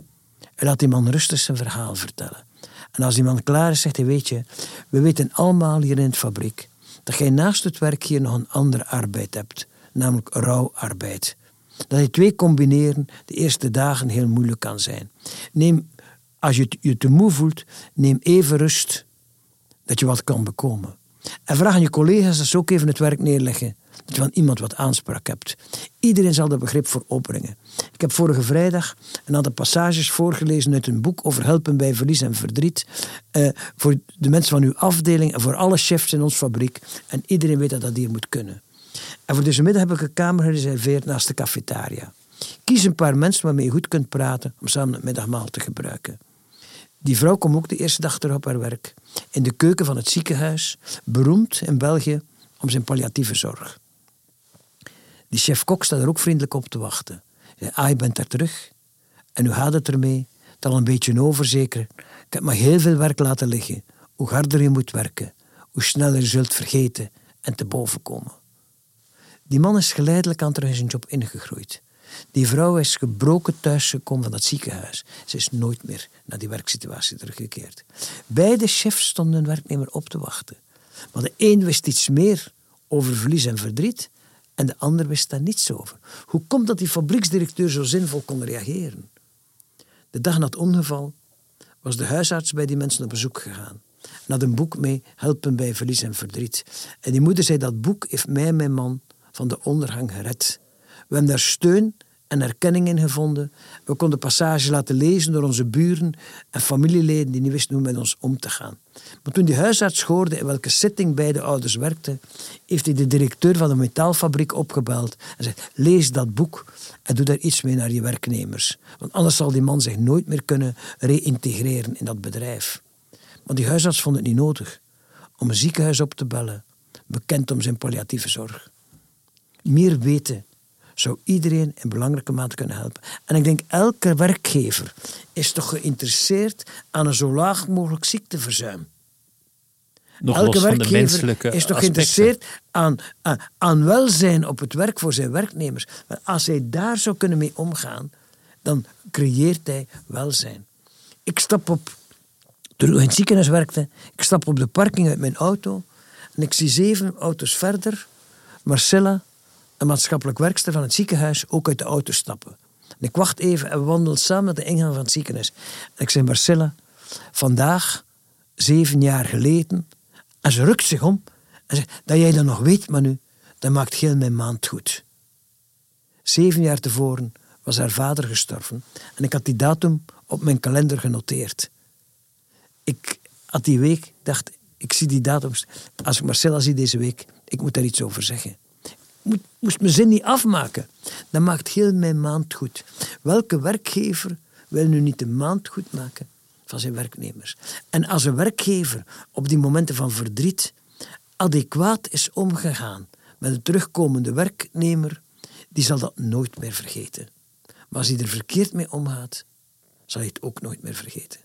Hij laat die man rustig zijn verhaal vertellen. En als die man klaar is, zegt hij, weet je, we weten allemaal hier in het fabriek dat jij naast het werk hier nog een andere arbeid hebt, namelijk rouwarbeid. Dat je twee combineren de eerste dagen heel moeilijk kan zijn. Neem, als je je te moe voelt, neem even rust dat je wat kan bekomen. En vraag aan je collega's dat ze ook even het werk neerleggen. Dat je van iemand wat aanspraak hebt. Iedereen zal er begrip voor opbrengen. Ik heb vorige vrijdag een aantal passages voorgelezen uit een boek over helpen bij verlies en verdriet. Eh, voor de mensen van uw afdeling en voor alle chefs in ons fabriek. En iedereen weet dat dat hier moet kunnen. En voor deze middag heb ik een kamer gereserveerd naast de cafetaria. Kies een paar mensen waarmee je goed kunt praten om samen het middagmaal te gebruiken. Die vrouw komt ook de eerste dag terug op haar werk. In de keuken van het ziekenhuis, beroemd in België om zijn palliatieve zorg. Die chef-kok staat er ook vriendelijk op te wachten. Ah, je bent daar terug. En hoe gaat het ermee? Het al een beetje over, zeker. Ik heb maar heel veel werk laten liggen. Hoe harder je moet werken, hoe sneller je zult vergeten en te boven komen. Die man is geleidelijk aan terug in zijn job ingegroeid. Die vrouw is gebroken thuisgekomen van dat ziekenhuis. Ze is nooit meer naar die werksituatie teruggekeerd. Beide chefs stonden een werknemer op te wachten. Maar de een wist iets meer over verlies en verdriet en de ander wist daar niets over. Hoe komt dat die fabrieksdirecteur zo zinvol kon reageren? De dag na het ongeval was de huisarts bij die mensen op bezoek gegaan. En had een boek mee, Helpen bij verlies en verdriet. En die moeder zei, dat boek heeft mij en mijn man van de ondergang gered. We hebben daar steun en erkenning in gevonden. We konden passages laten lezen door onze buren en familieleden die niet wisten hoe met ons om te gaan. Maar toen die huisarts hoorde in welke setting beide ouders werkten, heeft hij de directeur van de metaalfabriek opgebeld en zei: Lees dat boek en doe daar iets mee naar je werknemers. Want anders zal die man zich nooit meer kunnen reïntegreren in dat bedrijf. Maar die huisarts vond het niet nodig om een ziekenhuis op te bellen, bekend om zijn palliatieve zorg. Meer weten zou iedereen in belangrijke mate kunnen helpen. En ik denk, elke werkgever is toch geïnteresseerd aan een zo laag mogelijk ziekteverzuim. Nog elke werkgever is toch geïnteresseerd aan, aan, aan welzijn op het werk voor zijn werknemers. Maar als hij daar zou kunnen mee omgaan, dan creëert hij welzijn. Ik stap op, toen ik in het ziekenhuis werkte, ik stap op de parking uit mijn auto en ik zie zeven auto's verder Marcella, maatschappelijk werkster van het ziekenhuis, ook uit de auto stappen. En ik wacht even en we wandelen samen naar de ingang van het ziekenhuis. En ik zeg, Marcella, vandaag, zeven jaar geleden, en ze rukt zich om en zegt, dat jij dat nog weet, Manu, dat maakt heel mijn maand goed. Zeven jaar tevoren was haar vader gestorven en ik had die datum op mijn kalender genoteerd. Ik had die week, dacht, ik zie die datums, als ik Marcella zie deze week, ik moet daar iets over zeggen. Moest mijn zin niet afmaken. Dat maakt heel mijn maand goed. Welke werkgever wil nu niet de maand goed maken van zijn werknemers? En als een werkgever op die momenten van verdriet adequaat is omgegaan met een terugkomende werknemer, die zal dat nooit meer vergeten. Maar als hij er verkeerd mee omgaat, zal hij het ook nooit meer vergeten.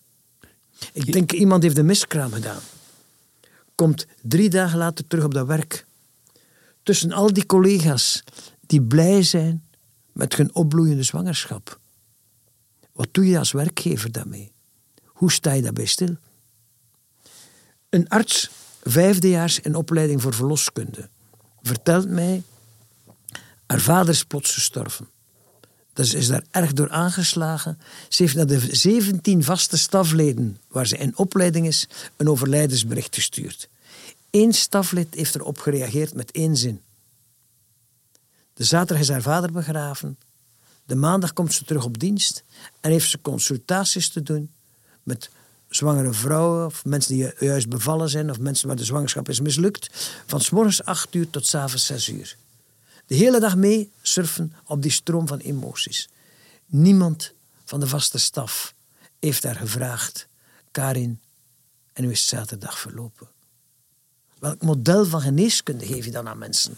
Ik denk, iemand heeft een miskraam gedaan. Komt drie dagen later terug op dat werk. Tussen al die collega's die blij zijn met hun opbloeiende zwangerschap. Wat doe je als werkgever daarmee? Hoe sta je daarbij stil? Een arts, vijfdejaars in opleiding voor verloskunde, vertelt mij: haar vader is plots gestorven. Dus is daar erg door aangeslagen. Ze heeft naar de 17 vaste stafleden waar ze in opleiding is een overlijdensbericht gestuurd. Eén staflid heeft erop gereageerd met één zin. De zaterdag is haar vader begraven. De maandag komt ze terug op dienst en heeft ze consultaties te doen met zwangere vrouwen of mensen die juist bevallen zijn of mensen waar de zwangerschap is mislukt. Van s morgens 8 uur tot s avonds 6 uur. De hele dag mee surfen op die stroom van emoties. Niemand van de vaste staf heeft daar gevraagd. Karin, en nu is zaterdag verlopen. Welk model van geneeskunde geef je dan aan mensen?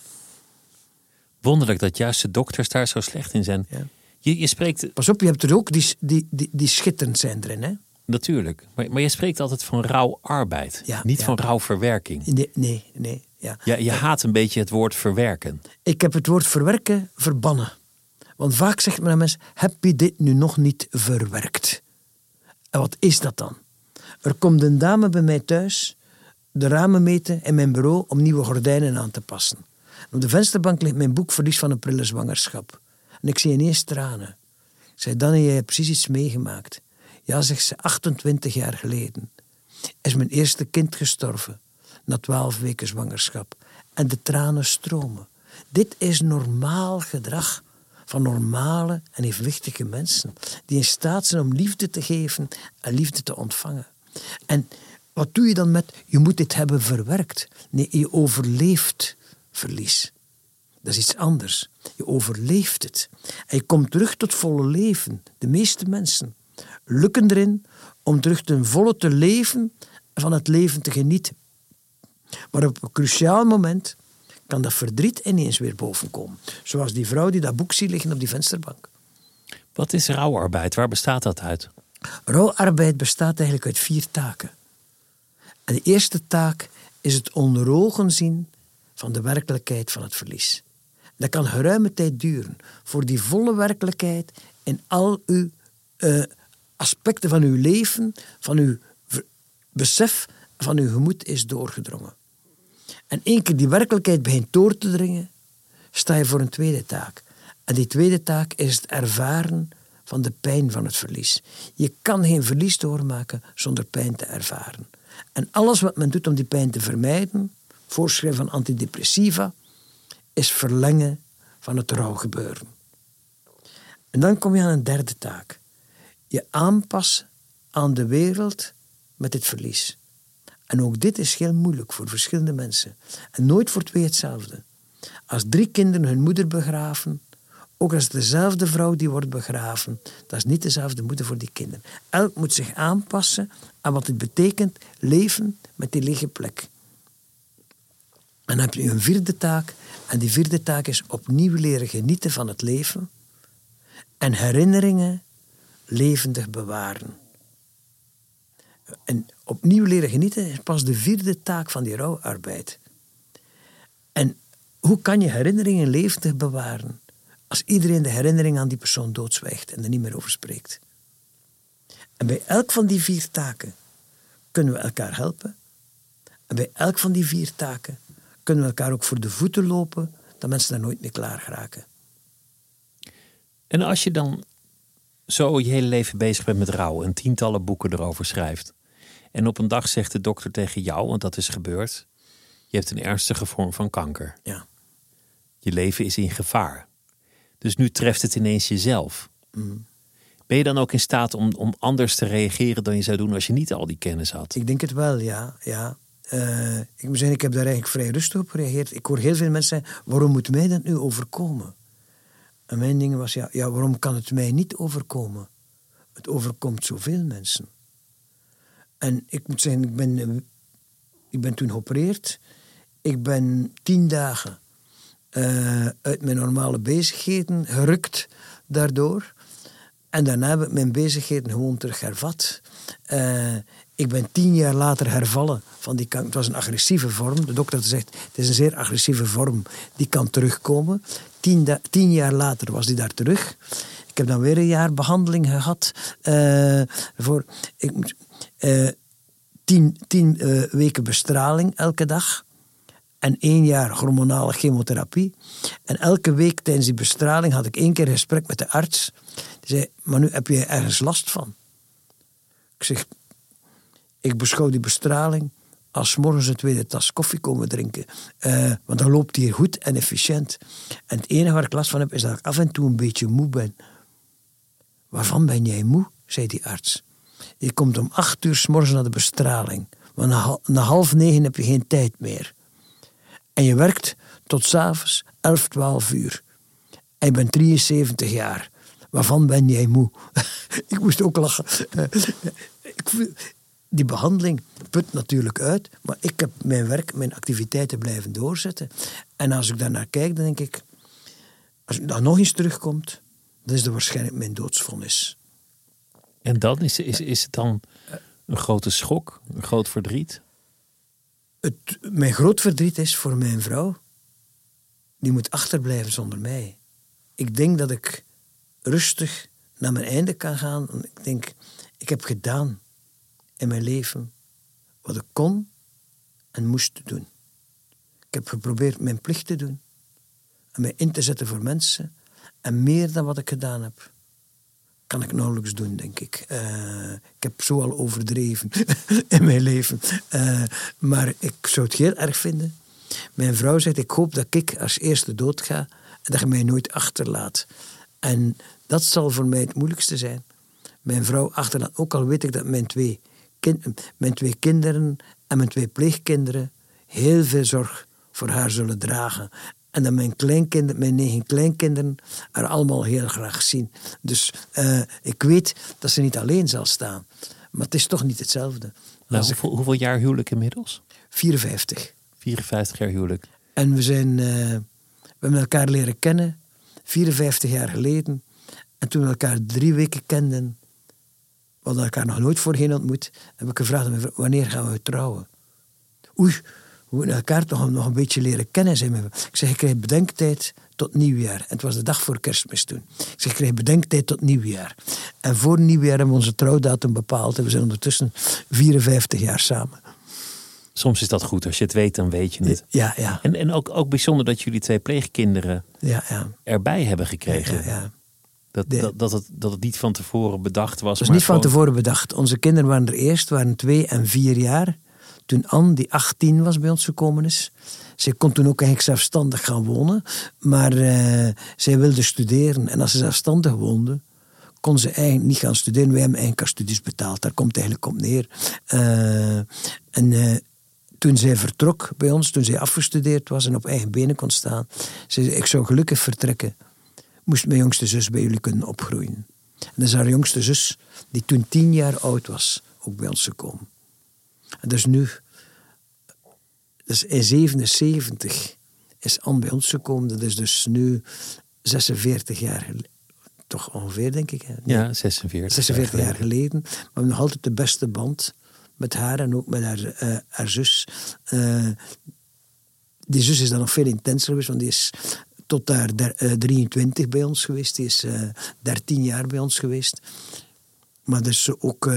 Wonderlijk dat juist de dokters daar zo slecht in zijn. Ja. Je, je spreekt, Pas op, je hebt er ook die, die, die, die schitterend zijn erin. Hè? natuurlijk, maar, maar je spreekt altijd van rauw arbeid. Ja, niet ja. van rauw verwerking. Nee, nee, nee. Ja. Ja, je haat een beetje het woord verwerken. Ik heb het woord verwerken verbannen. Want vaak zegt men aan mensen, heb je dit nu nog niet verwerkt? En wat is dat dan? Er komt een dame bij mij thuis de ramen meten in mijn bureau om nieuwe gordijnen aan te passen. Op de vensterbank ligt mijn boek Verlies van een prille zwangerschap. En ik zie ineens tranen. Ik zei, Danny, jij hebt precies iets meegemaakt. Ja, zegt ze, 28 jaar geleden is mijn eerste kind gestorven. Na twaalf weken zwangerschap. En de tranen stromen. Dit is normaal gedrag van normale en evenwichtige mensen. Die in staat zijn om liefde te geven en liefde te ontvangen. En wat doe je dan met, je moet dit hebben verwerkt? Nee, je overleeft verlies. Dat is iets anders. Je overleeft het. En je komt terug tot volle leven. De meeste mensen lukken erin om terug ten volle te leven en van het leven te genieten. Maar op een cruciaal moment kan dat verdriet ineens weer bovenkomen. Zoals die vrouw die dat boek ziet liggen op die vensterbank. Wat is rouwarbeid? Waar bestaat dat uit? Rouwarbeid bestaat eigenlijk uit vier taken. En de eerste taak is het onder ogen zien van de werkelijkheid van het verlies. Dat kan geruime tijd duren voor die volle werkelijkheid in al uw uh, aspecten van uw leven, van uw besef, van uw gemoed is doorgedrongen. En één keer die werkelijkheid begint door te dringen, sta je voor een tweede taak. En die tweede taak is het ervaren van de pijn van het verlies. Je kan geen verlies doormaken zonder pijn te ervaren. En alles wat men doet om die pijn te vermijden, voorschrijven van antidepressiva, is verlengen van het rouwgebeuren. En dan kom je aan een derde taak. Je aanpassen aan de wereld met dit verlies. En ook dit is heel moeilijk voor verschillende mensen. En nooit voor twee hetzelfde. Als drie kinderen hun moeder begraven, ook als dezelfde vrouw die wordt begraven, dat is niet dezelfde moeder voor die kinderen. Elk moet zich aanpassen aan wat het betekent leven met die lege plek. En dan heb je een vierde taak, en die vierde taak is opnieuw leren genieten van het leven en herinneringen levendig bewaren. En opnieuw leren genieten is pas de vierde taak van die rouwarbeid. En hoe kan je herinneringen levendig bewaren als iedereen de herinnering aan die persoon doodzwijgt en er niet meer over spreekt? En bij elk van die vier taken kunnen we elkaar helpen. En bij elk van die vier taken kunnen we elkaar ook voor de voeten lopen, dat mensen daar nooit mee klaar geraken. En als je dan zo je hele leven bezig bent met rouw en tientallen boeken erover schrijft. En op een dag zegt de dokter tegen jou, want dat is gebeurd, je hebt een ernstige vorm van kanker. Ja. Je leven is in gevaar. Dus nu treft het ineens jezelf. Mm. Ben je dan ook in staat om, om anders te reageren dan je zou doen als je niet al die kennis had? Ik denk het wel, ja. ja. Uh, ik moet zeggen, ik heb daar eigenlijk vrij rustig op gereageerd. Ik hoor heel veel mensen zeggen, waarom moet mij dat nu overkomen? En mijn ding was, ja, ja, waarom kan het mij niet overkomen? Het overkomt zoveel mensen. En ik moet zeggen, ik ben, eh, ik ben toen geopereerd. Ik ben tien dagen uh, uit mijn normale bezigheden gerukt daardoor. En daarna heb ik mijn bezigheden gewoon terug hervat. Uh, ik ben tien jaar later hervallen van die kanker. Het was een agressieve vorm. De dokter gezegd, het is een zeer agressieve vorm. Die kan terugkomen. Tien, tien jaar later was die daar terug. Ik heb dan weer een jaar behandeling gehad. Uh, voor, ik tien weken bestraling elke dag en één jaar hormonale chemotherapie. En elke week tijdens die bestraling had ik één keer een gesprek met de arts. Die zei, maar nu heb je ergens last van. Ik zeg, ik beschouw die bestraling als morgens een tweede tas koffie komen drinken. Uh, want dan loopt hier goed en efficiënt. En het enige waar ik last van heb, is dat ik af en toe een beetje moe ben. Waarvan ben jij moe? zei die arts. Je komt om acht uur s morgens naar de bestraling. Want na, na half negen heb je geen tijd meer. En je werkt tot s'avonds 11, 12 uur. En je bent 73 jaar. Waarvan ben jij moe? ik moest ook lachen. die behandeling put natuurlijk uit, maar ik heb mijn werk, mijn activiteiten blijven doorzetten. En als ik daarnaar kijk, dan denk ik, als ik dan nog eens terugkomt, dan is dat waarschijnlijk mijn doodsvonnis. En dan is, is, is het dan een grote schok, een groot verdriet? Het, mijn groot verdriet is voor mijn vrouw. Die moet achterblijven zonder mij. Ik denk dat ik rustig naar mijn einde kan gaan. Ik denk, ik heb gedaan in mijn leven wat ik kon en moest doen. Ik heb geprobeerd mijn plicht te doen en mij in te zetten voor mensen. En meer dan wat ik gedaan heb, kan ik nauwelijks doen, denk ik. Uh, ik heb zo al overdreven in mijn leven. Uh, maar ik zou het heel erg vinden. Mijn vrouw zegt, ik hoop dat ik als eerste dood ga en dat je mij nooit achterlaat. En dat zal voor mij het moeilijkste zijn. Mijn vrouw achterlaat, ook al weet ik dat mijn twee, kind, mijn twee kinderen en mijn twee pleegkinderen heel veel zorg voor haar zullen dragen. En dat mijn kleinkinderen, mijn negen kleinkinderen, er allemaal heel graag zien. Dus uh, ik weet dat ze niet alleen zal staan. Maar het is toch niet hetzelfde. Nou, hoeveel, hoeveel, jaar huwelijk inmiddels? 54. 54 jaar huwelijk. En we zijn, uh, we hebben elkaar leren kennen 54 jaar geleden. En toen we elkaar drie weken kenden, we hadden elkaar nog nooit voorheen ontmoet, heb ik gevraagd wanneer gaan we trouwen? Oei, we moeten elkaar toch nog een beetje leren kennen. Zei ik zeg, ik krijg bedenktijd tot nieuwjaar. En het was de dag voor kerstmis toen. Ik zeg, ik krijg bedenktijd tot nieuwjaar. En voor nieuwjaar hebben we onze trouwdatum bepaald. En we zijn ondertussen 54 jaar samen. Soms is dat goed. Als je het weet, dan weet je het. Ja, ja. En, en ook, ook bijzonder dat jullie twee pleegkinderen ja, ja. erbij hebben gekregen. Ja, ja. Dat, dat, dat, het, dat het niet van tevoren bedacht was. Het was niet van tevoren bedacht. Onze kinderen waren er eerst, waren twee en vier jaar toen Anne, die 18 was, bij ons gekomen is. Zij kon toen ook eigenlijk zelfstandig gaan wonen, maar uh, zij wilde studeren. En als ze zelfstandig woonde, kon ze eigenlijk niet gaan studeren. Wij hebben eigenlijk haar studies betaald, daar komt het eigenlijk op neer. Uh, en uh, toen zij vertrok bij ons, toen zij afgestudeerd was en op eigen benen kon staan, zei ze, ik zou gelukkig vertrekken, moest mijn jongste zus bij jullie kunnen opgroeien. En dat is haar jongste zus, die toen tien jaar oud was, ook bij ons gekomen. En dus nu, dus in 77 is Anne bij ons gekomen. Dat is dus nu 46 jaar geleden. Toch ongeveer, denk ik. Hè? Ja, 46. 46 jaar, geleden. Maar we hebben nog altijd de beste band met haar en ook met haar, uh, haar zus. Uh, die zus is dan nog veel intenser geweest, want die is tot der, uh, 23 bij ons geweest. Die is 13 jaar bij ons geweest. Maar dus ook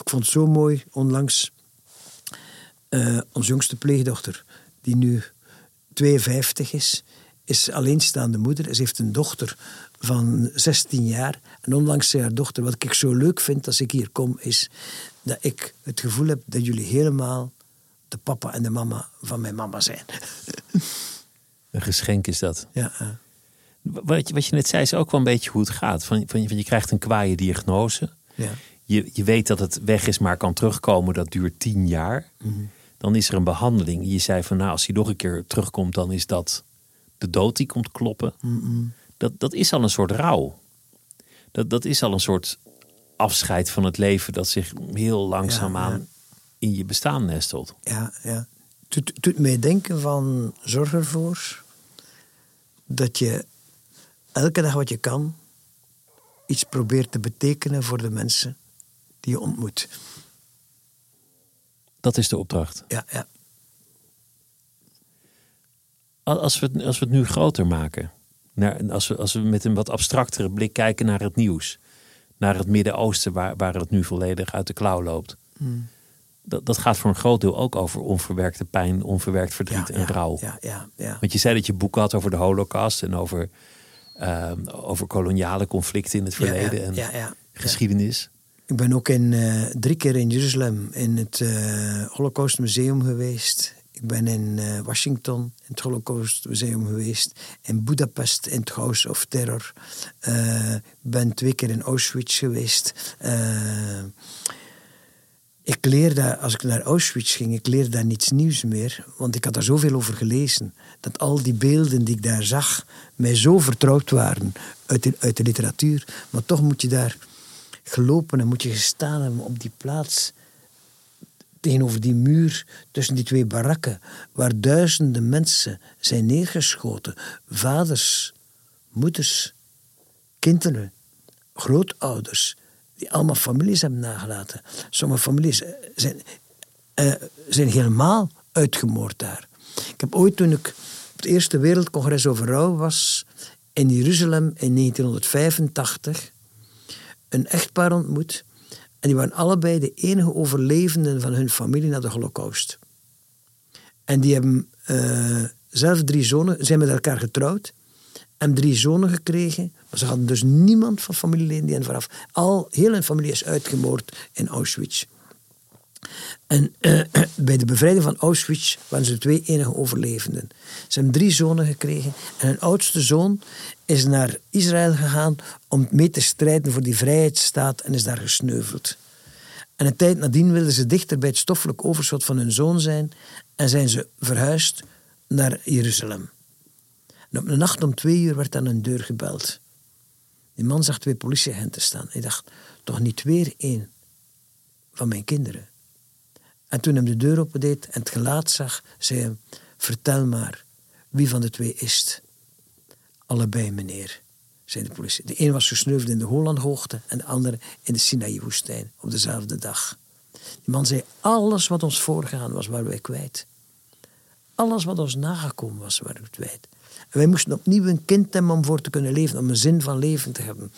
ik vond het zo mooi, onlangs, uh, onze jongste pleegdochter, die nu 52 is, is alleenstaande moeder. Ze heeft een dochter van 16 jaar. En onlangs zei haar dochter, wat ik zo leuk vind als ik hier kom, is dat ik het gevoel heb dat jullie helemaal de papa en de mama van mijn mama zijn. Een geschenk is dat. Ja. Wat, je, wat je net zei is ook wel een beetje hoe het gaat. Van, van, je krijgt een kwaaie diagnose. Ja je, je weet dat het weg is, maar kan terugkomen, dat duurt tien jaar. Mhm. Dan is er een behandeling. Je zei van nou, als hij nog een keer terugkomt, dan is dat de dood die komt kloppen. Mhm. Dat, dat is al een soort rouw. Dat, dat is al een soort afscheid van het leven dat zich heel langzaamaan in je bestaan nestelt. Ja, ja. Het doet mij denken van zorg ervoor dat je elke dag wat je kan iets probeert te betekenen voor de mensen die je ontmoet. Dat is de opdracht. Ja, ja. Als we, het, als we het nu groter maken, naar, als, we, als we met een wat abstractere blik kijken naar het nieuws, naar het Midden-Oosten, waar, waar het nu volledig uit de klauw loopt. Hmm. Dat, dat gaat voor een groot deel ook over onverwerkte pijn, onverwerkt verdriet en rouw. Ja, ja, ja. Want je zei dat je boek had over de Holocaust en over, uh, over koloniale conflicten in het verleden en geschiedenis. Ik ben ook in, uh, drie keer in Jeruzalem in het uh, Holocaust Museum geweest. Ik ben in uh, Washington in het Holocaust Museum geweest. In Budapest in het House of Terror. Ik ben twee keer in Auschwitz geweest. ik leerde, als ik naar Auschwitz ging, ik leerde daar niets nieuws meer. Want ik had daar zoveel over gelezen. Dat al die beelden die ik daar zag, mij zo vertrouwd waren uit uit de literatuur. Maar toch moet je daar gelopen en moet je gestaan hebben op die plaats tegenover die muur tussen die twee barakken, waar duizenden mensen zijn neergeschoten. Vaders, moeders, kinderen, grootouders, die allemaal families hebben nagelaten. Sommige families eh, zijn, uh, zijn helemaal uitgemoord daar. Ik heb ooit, toen ik op het Eerste Wereldcongres over rouw was, in Jeruzalem in 1985, een echtpaar ontmoet. En die waren allebei de enige overlevenden van hun familie na de Holocaust. En die hebben uh, zelf drie zonen, zijn met elkaar getrouwd. En drie zonen gekregen. Maar ze hadden dus niemand van familieleden die hen vooraf. Al, heel hun familie is uitgemoord in Auschwitz. En uh, bij de bevrijding van Auschwitz waren ze twee enige overlevenden. Ze hebben drie zonen gekregen. En hun oudste zoon is naar Israël gegaan om mee te strijden voor die vrijheidsstaat en is daar gesneuveld. En een tijd nadien wilden ze dichter bij het stoffelijk overschot van hun zoon zijn en zijn ze verhuisd naar Jeruzalem. Op een nacht om twee uur werd aan een deur gebeld. Die man zag twee politieagenten staan. Hij dacht, toch niet weer één van mijn kinderen. En toen hem de deur opendeed en het gelaat zag, zei hij, vertel maar, wie van de twee is het? Allebei, meneer, zei de politie. De een was gesneuveld in de Holandhoogte en de andere in de Sinaï-woestijn op dezelfde dag. Die man zei, alles wat ons voorgegaan was, waren wij kwijt. Alles wat ons nagekomen was, waren we kwijt. Wij moesten opnieuw een kind hebben om voor te kunnen leven, om een zin van leven te hebben.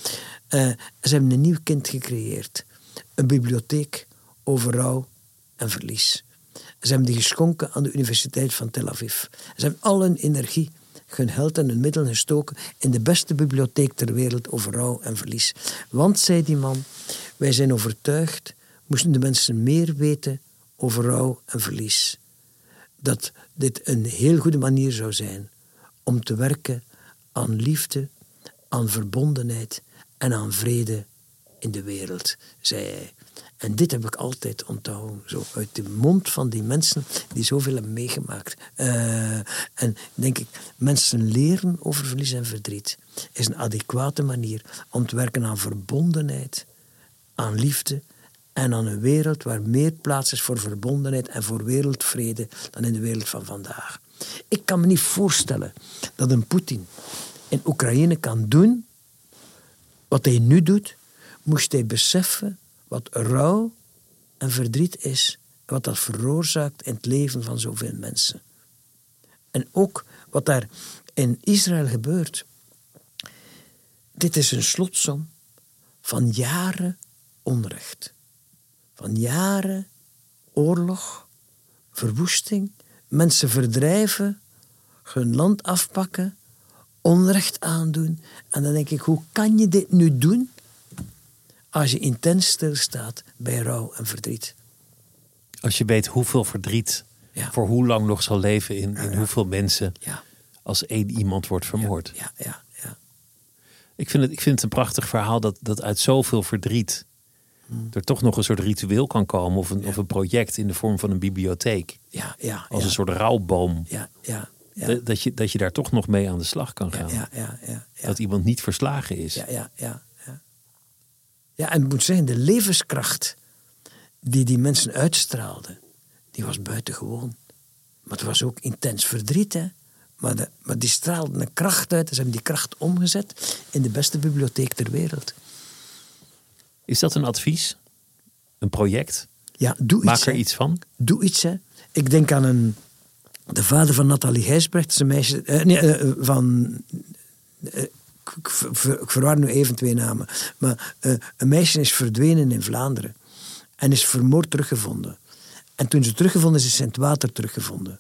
Uh, ze hebben een nieuw kind gecreëerd. Een bibliotheek over rouw en verlies. Ze hebben die geschonken aan de Universiteit van Tel Aviv. Ze hebben al hun energie, hun geld en hun middelen gestoken in de beste bibliotheek ter wereld over rouw en verlies. Want, zei die man, wij zijn overtuigd, moesten de mensen meer weten over rouw en verlies. Dat dit een heel goede manier zou zijn om te werken aan liefde, aan verbondenheid en aan vrede in de wereld, zei hij. En dit heb ik altijd onthouden, zo uit de mond van die mensen die zoveel hebben meegemaakt. Uh, en denk ik, mensen leren over verlies en verdriet is een adequate manier om te werken aan verbondenheid, aan liefde en aan een wereld waar meer plaats is voor verbondenheid en voor wereldvrede dan in de wereld van vandaag. Ik kan me niet voorstellen dat een Poetin in Oekraïne kan doen wat hij nu doet, moest hij beseffen wat rouw en verdriet is, wat dat veroorzaakt in het leven van zoveel mensen. En ook wat daar in Israël gebeurt. Dit is een slotsom van jaren onrecht. Van jaren oorlog, verwoesting, mensen verdrijven, hun land afpakken, onrecht aandoen. En dan denk ik, hoe kan je dit nu doen als je intens stilstaat bij rouw en verdriet? Als je weet hoeveel verdriet voor hoe lang nog zal leven in, in hoeveel mensen als één iemand wordt vermoord. Ja, ja, ja. Ik, vind het, ik vind het een prachtig verhaal dat, dat uit zoveel verdriet er toch nog een soort ritueel kan komen of een, of een project in de vorm van een bibliotheek. Ja, ja, Als een soort rouwboom. Ja, ja, ja. Dat, je, dat je daar toch nog mee aan de slag kan gaan. Ja, ja, ja, Dat iemand niet verslagen is. Ja, ja, ja, ja. en ik moet zeggen, de levenskracht die die mensen uitstraalden, die was buitengewoon. Maar het was ook intens verdriet, hè. Maar, de, maar die straalden een kracht uit. Ze hebben die kracht omgezet in de beste bibliotheek ter wereld. Is dat een advies? Een project? Ja, doe Maak iets. er iets van? Doe iets. Hè. Ik denk aan een, de vader van Nathalie Gijsbrecht, zijn meisje, eh, nee, eh, van. Eh, ik, ver, verwar nu even twee namen. Maar eh, een meisje is verdwenen in Vlaanderen en is vermoord teruggevonden. En toen ze teruggevonden is, is ze in het water teruggevonden.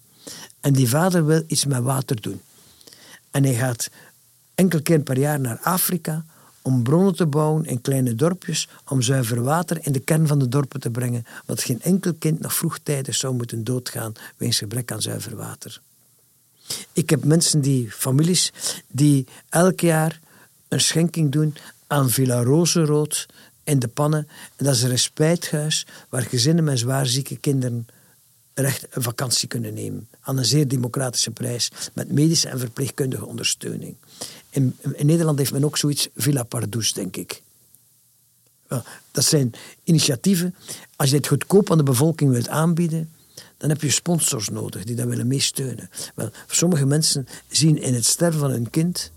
En die vader wil iets met water doen. En hij gaat enkele keer per jaar naar Afrika om bronnen te bouwen in kleine dorpjes, om zuiver water in de kern van de dorpen te brengen, wat geen enkel kind nog vroegtijdig zou moeten doodgaan wegens gebrek aan zuiver water. Ik heb mensen die, families, die elk jaar een schenking doen aan Villa Rozenrood in de pannen. En dat is een respijthuis waar gezinnen met zwaarzieke kinderen recht een vakantie kunnen nemen. Aan een zeer democratische prijs, met medische en verpleegkundige ondersteuning. In, Nederland heeft men ook zoiets, Villa Pardoes, denk ik. Dat zijn initiatieven. Als je dit goedkoop aan de bevolking wilt aanbieden, dan heb je sponsors nodig die dat willen meesteunen. Wel, sommige mensen zien in het sterven van hun kind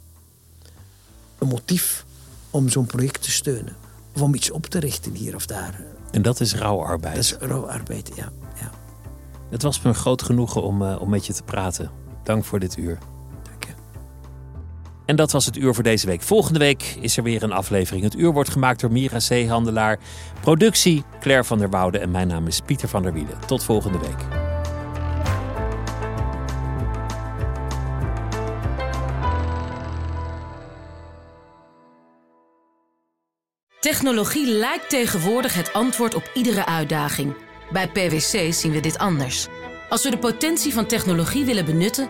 een motief om zo'n project te steunen. Of om iets op te richten hier of daar. En dat is rouwarbeid. Dat is rouwarbeid, ja. ja. Het was me een groot genoegen om, uh, om met je te praten. Dank voor dit uur. En dat was het uur voor deze week. Volgende week is er weer een aflevering. Het uur wordt gemaakt door Mira Zeehandelaar. Productie Claire van der Woude en mijn naam is Pieter van der Wielen. Tot volgende week. Technologie lijkt tegenwoordig het antwoord op iedere uitdaging. Bij PwC zien we dit anders. Als we de potentie van technologie willen benutten,